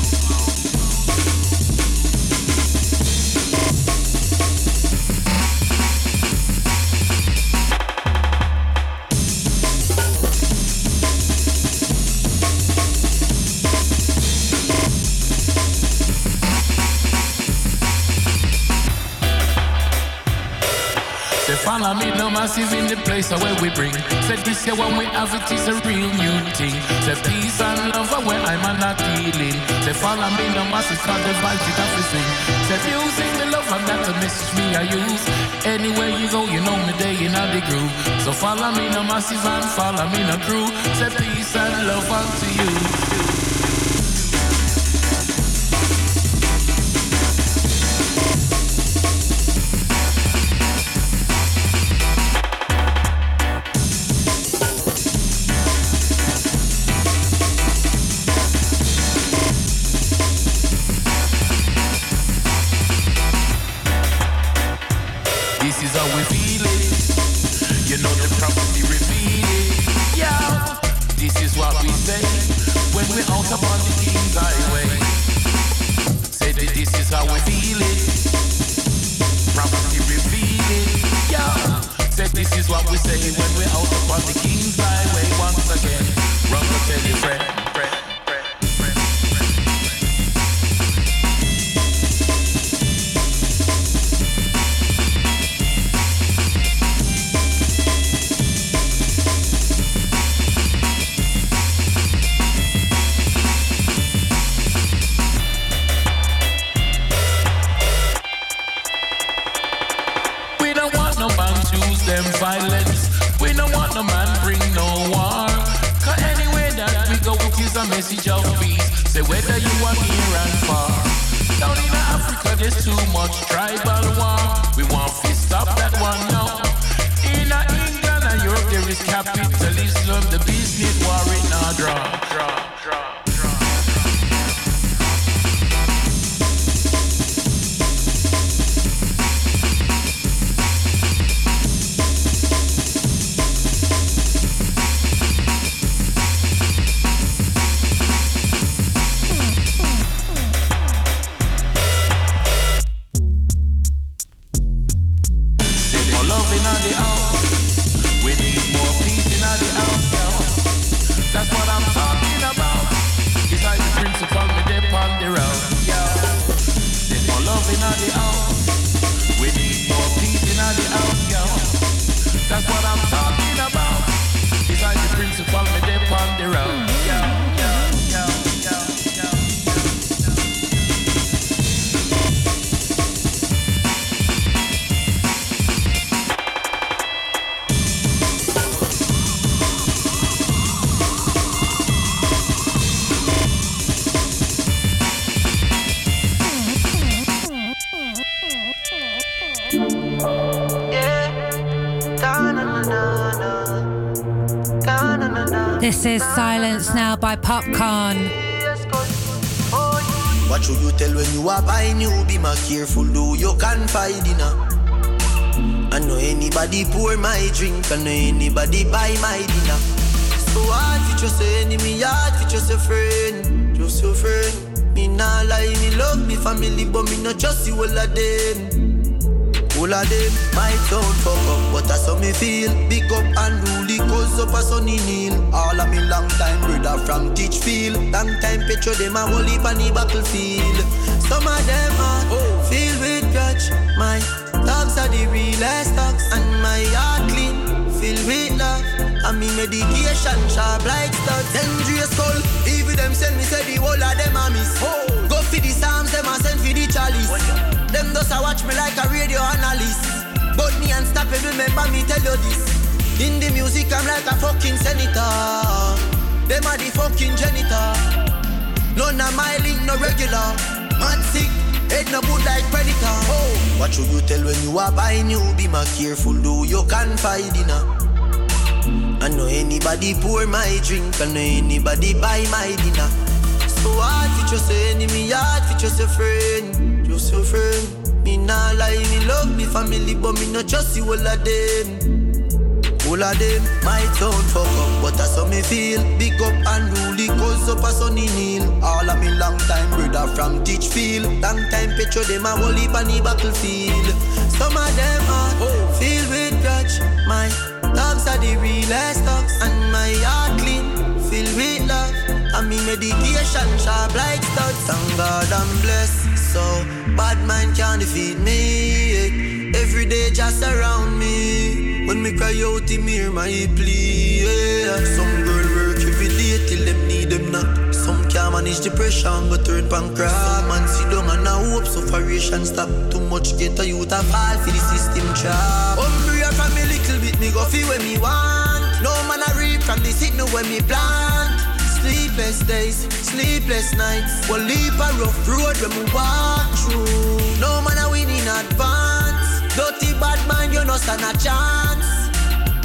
[SPEAKER 13] Say follow me, no massive in the place where we bring. Said this year when we have it is a real new thing. Say peace and love where I'm not healing. Say follow me no massive cause the vibes it have sing. Say music the love and that the message me I use. Anywhere you go, you know me day in the groove. So follow me no massive and follow me no crew. Say peace and love unto you. Is
[SPEAKER 1] Silence Now by Popcaan.
[SPEAKER 16] What should you tell when you are buying you? Be careful, do you confide in her. I know anybody pour my drink, I know anybody buy my dinner. So hard for just enemy, hard for just friend, just friend. Me lie, me love me family, but me not you all of them. All of them might sound fuck up, but that's how me feel. Big up and rule cause up a sunny kneel. All of me long time brother from Teachfield. Long time picture them a whole heap on the battlefield. Some of them are filled with grudge. My dogs are the realest dogs, and my heart clean, filled with love. And me medication sharp like studs. Dangerous skull, even them send me say the whole of them a miss. Go for the psalms, them a send for the chalice. Them does a watch me like a radio analyst. But me unstoppable, remember me tell you this. In the music, I'm like a fucking senator. Them are the fucking janitor. None of my link, no regular. Man sick, head no good like predator. Oh. What should you tell when you are buying you? Be more careful, do you confide in her. I know anybody pour my drink, I know anybody buy my dinner. So hard for just a enemy, hard for just a friend, just a friend. Nah lie, me love me family, but me not trust you all of them. All of them might sound fuck up, but that's how me feel. Big up and rule cause up a sunny kneel. All of me long time brother from Teachfield. Long time picture them a on the battlefield. Some of them are filled with grudge. My dogs are the realest dogs, and my heart clean, filled with love. And me medication sharp like studs. Thank God I'm blessed, so bad mind can't defeat me. Every day just around me. When me cry out, him hear my plea. Yeah. Some girl work every day till them need them not. Some can't manage depression, but turn pancreas. Man, sit down and now hope sufferation stop. Too much get a youth a fall for the system trap. Hungry from me little bit, me go feel when me want. No man a reap from this the signal when me plant. Sleepless days, sleepless nights. Well, leave a rough road when we walk through. No man a win in advance. Dirty bad mind, you no stand a chance.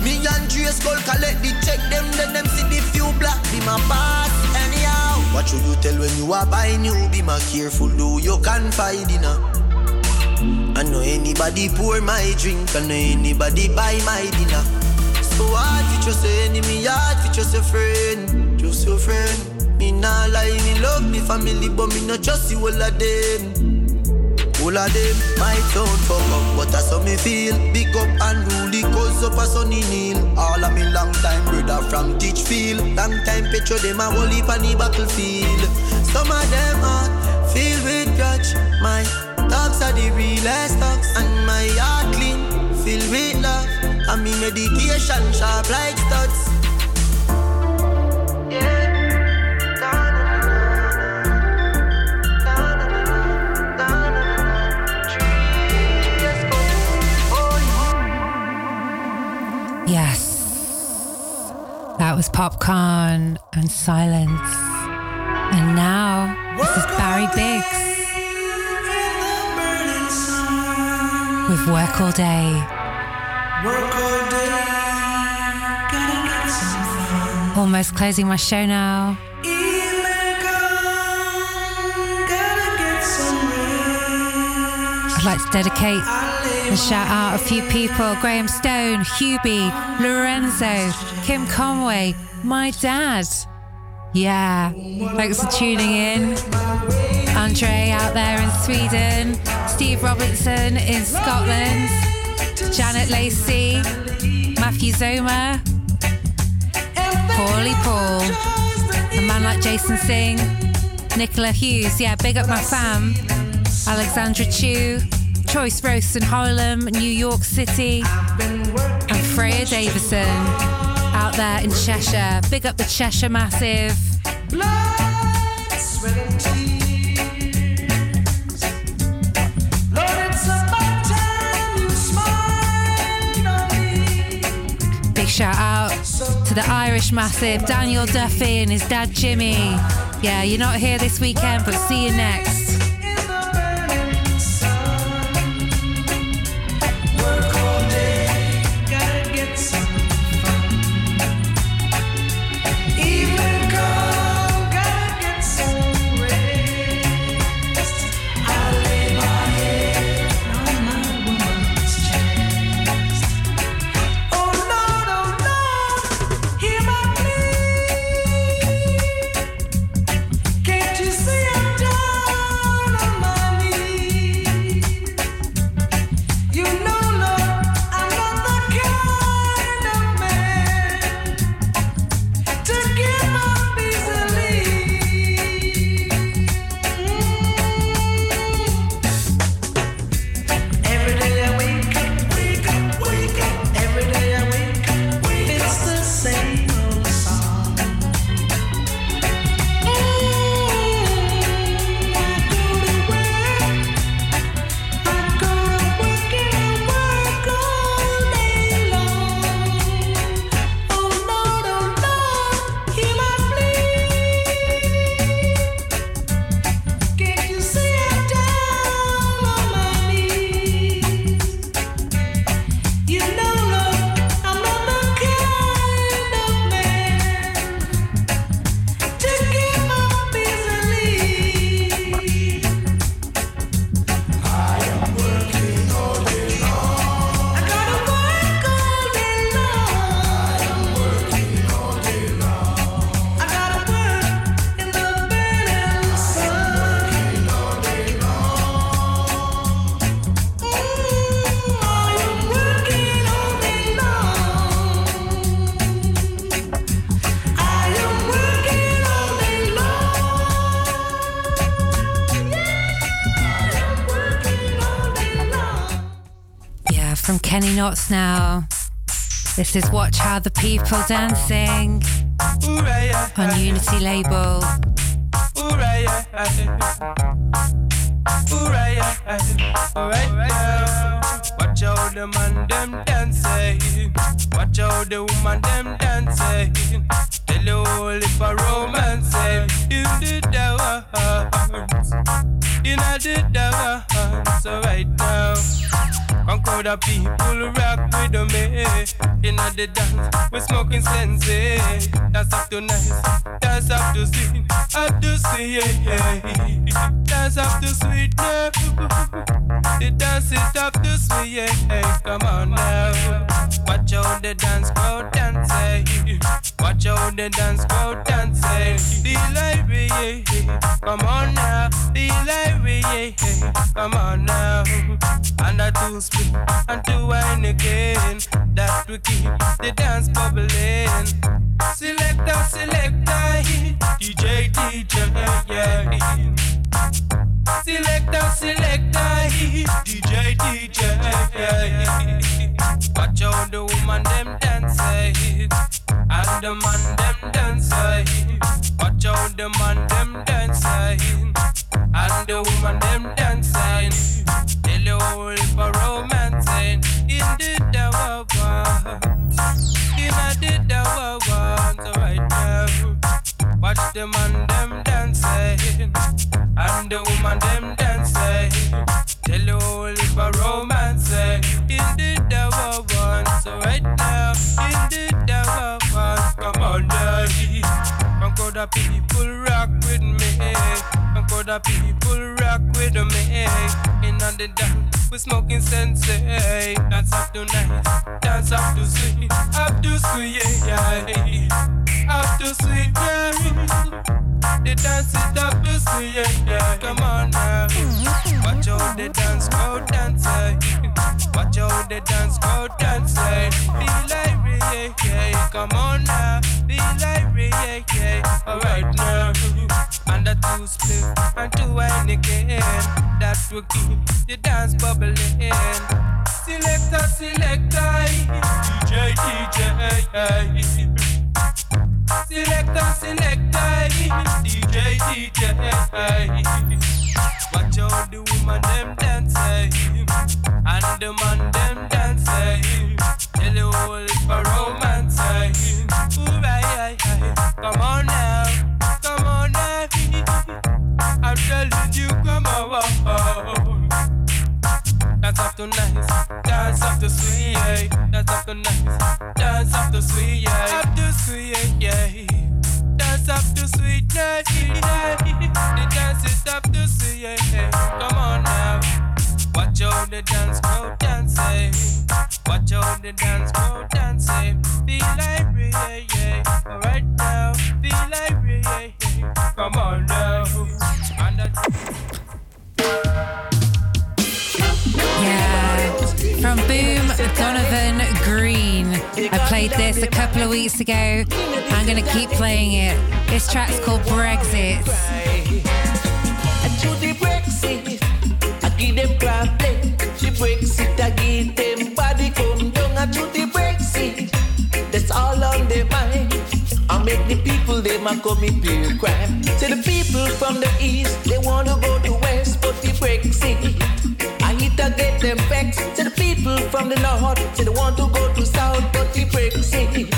[SPEAKER 16] Me and Dre Skull collect the check them, then them see the few black be my pass. Anyhow, what should you tell when you are buying you? Be my careful, do you confide in her. I know anybody pour my drink, I know anybody buy my dinner. So hard for just an enemy, hard for just a friend, just your friend. Me nah lie, me love me family, but me not trust you all of them. All of them might sound fuck up, but that's how me feel. Big up and rule cause up a sunny kneel. All of me long time brother from Teachfield. Long time picture them a whole heap on the battlefield. Some of them heart filled with grudge. My dogs are the realest dogs, and my heart clean, filled with love. And me medication sharp like studs.
[SPEAKER 17] Was Popcaan and Silence. And now, this is Barry Biggs with Work All Day. Almost closing my show now. I'd like to dedicate and shout out a few people Graham Stone, Hubie, Lorenzo, Kim Conway, my dad. Yeah, thanks for tuning in. Andre out there in Sweden, Steve Robinson in Scotland, Janet Lacey, Matthew Zoma, Paulie Paul, a man like Jason Singh, Nicola Hughes, yeah, big up my fam, Alexandra Chu, Choice Roast in Harlem, New York City, and Freya Davison out there in Cheshire. Big up the Cheshire Massive. Big shout out to the Irish Massive, Daniel Duffy and his dad Jimmy. Yeah, you're not here this weekend, but see you next. Knotts now. This is Watch How the People Dancing on Unity label.
[SPEAKER 9] Watch how the man them dancing. Watch out the woman them dancing. Tell you all if a romance in the dance. In the dance. Right now. Conquer the people rock with me In the dance, we smoking sensi Dance eh? up to nice, dance up to sweet Up to sweet, Dance up to sweet now The dance it up to sweet, yeah. Come on now. Watch out the dance crowd dancing eh? Watch out the dance crowd dancing eh? The library, eh? come on now. The library, come on now. And I do split and do wine again. That will keep the dance bubbling. Selector, selector, DJ, DJ, yeah Selector, selector, DJ, DJ, Watch out the woman them dancing And the man them dancing Watch out the man them dancing And the woman them dancing. Tell you all for romancing. In the dower ones In the dower ones right now Watch the man them dancing eh? And the woman them dancing eh? Tell you all for romancing eh? In the dower ones right now In the dower ones Come on now Conquer the people rock with me. Conquer the people rock with me. In the dance we smoking sensi eh? Dance up to nice Dance up to sweet Up to sweet yeah. Up to sweet yeah. The dance it up to sweet yeah. Come on now Watch out the dance crowd dancing eh? Watch out the dance crowd dancing Feel eh? like yeah, yeah. Come on now. Like yeah, yeah. Alright now. And the two split and two wine again. That will keep the dance bubbling. Selector, selector. DJ, DJ Selector, selector DJ, DJ Watch out the woman them dancing And the man them dancing Tell you all it's for romancing Ooh, right, right, Come on now, come on now I'm telling you, come on oh, oh, oh. Dance up to nice, dance up to sweet, yeah. Dance up to nice, dance up to sweet, yeah. Up to sweet, yeah. Dance up to sweet, yeah. The dance is up to sweet, yeah. Come on now. Watch out the dance crowd dancing. Watch out the dance crowd dancing. Feel like yeah, yeah. Right now, feel like yeah, yeah. Come on now. And that-
[SPEAKER 1] from Boom Donovan Green. I played this a couple of weeks ago. I'm gonna keep playing it. This track's called Brexit.
[SPEAKER 18] to that's all on their mind. I make the people them a commit pure crime. Say the people from the east they want to go to west, but the Brexit. I hit to get them facts. People from the north say they want to go to south, but the Brexit.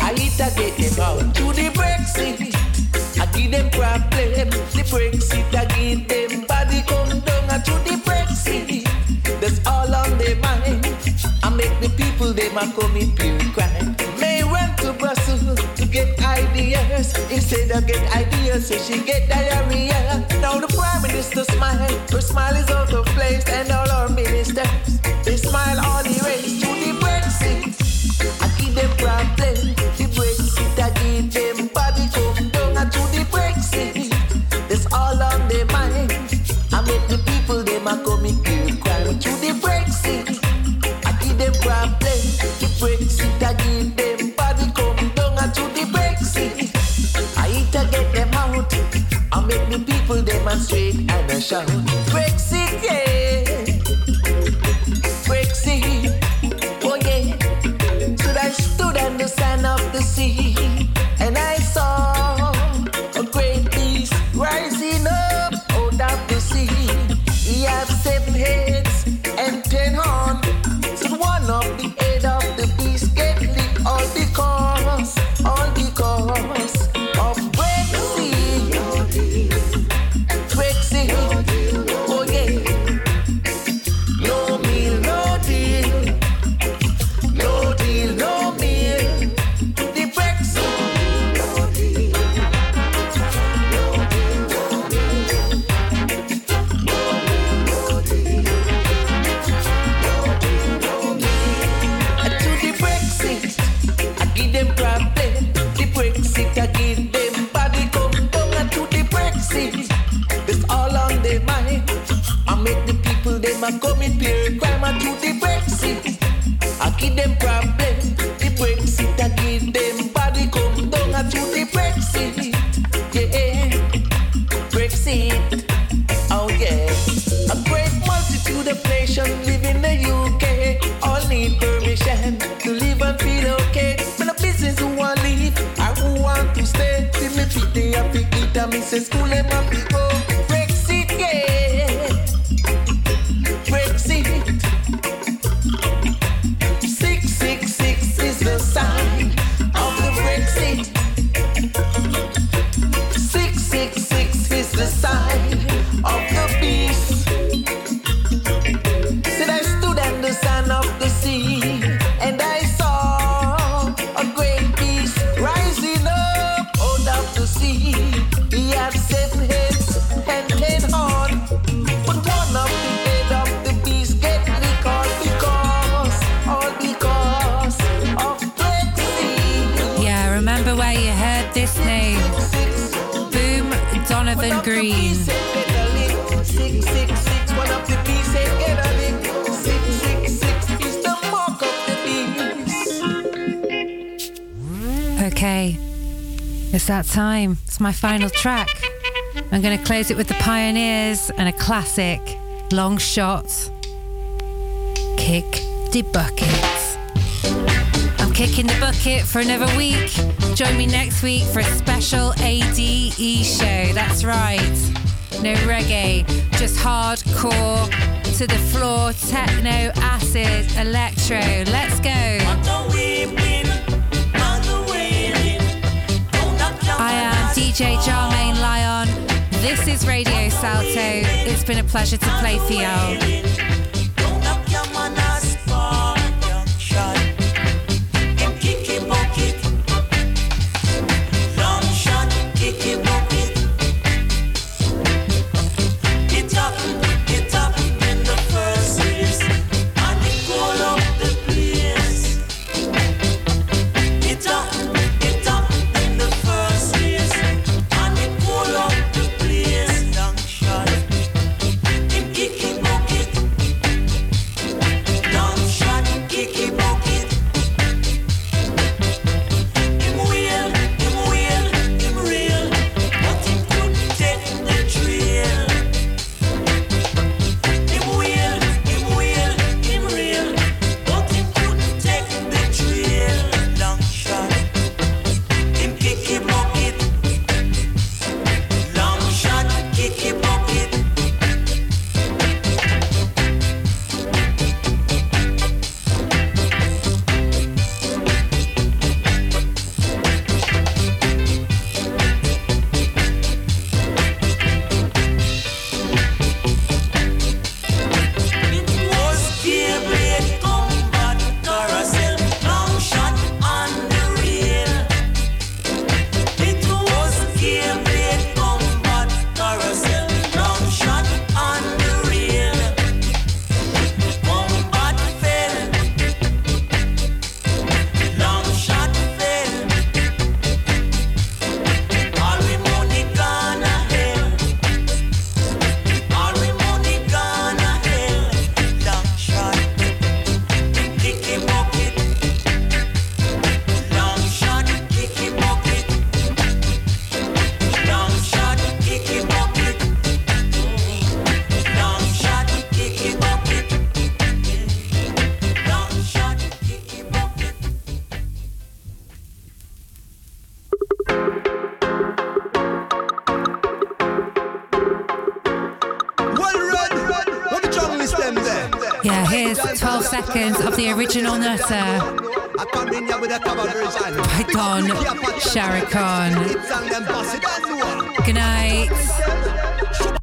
[SPEAKER 18] I hit to get them out to the Brexit. I give them problem. The Brexit, I give them body come down to the Brexit. That's all on their mind. I make the people them a commit pure crime. Ideas. Instead of get ideas, she get diarrhea. Now the prime minister smile, her smile is out of place, and all our ministers they smile all the race to the Brexit. I give them problem. The Brexit, I give them body come down to the Brexit. That's all on their mind. I make the people them a commit demonstrate and a shout. Brexit, yeah.
[SPEAKER 1] It's that time. It's my final track. I'm going to close it with the Pioneers and a classic long shot kick the bucket. I'm kicking the bucket for another week. Join me next week for a special ADE show. That's right. No reggae, just hardcore to the floor, techno, acid, electro. Let's go. DJ Germaine Lion. This is Radio Salto. It's been a pleasure to play for you original nutter. Python, Shara Good night.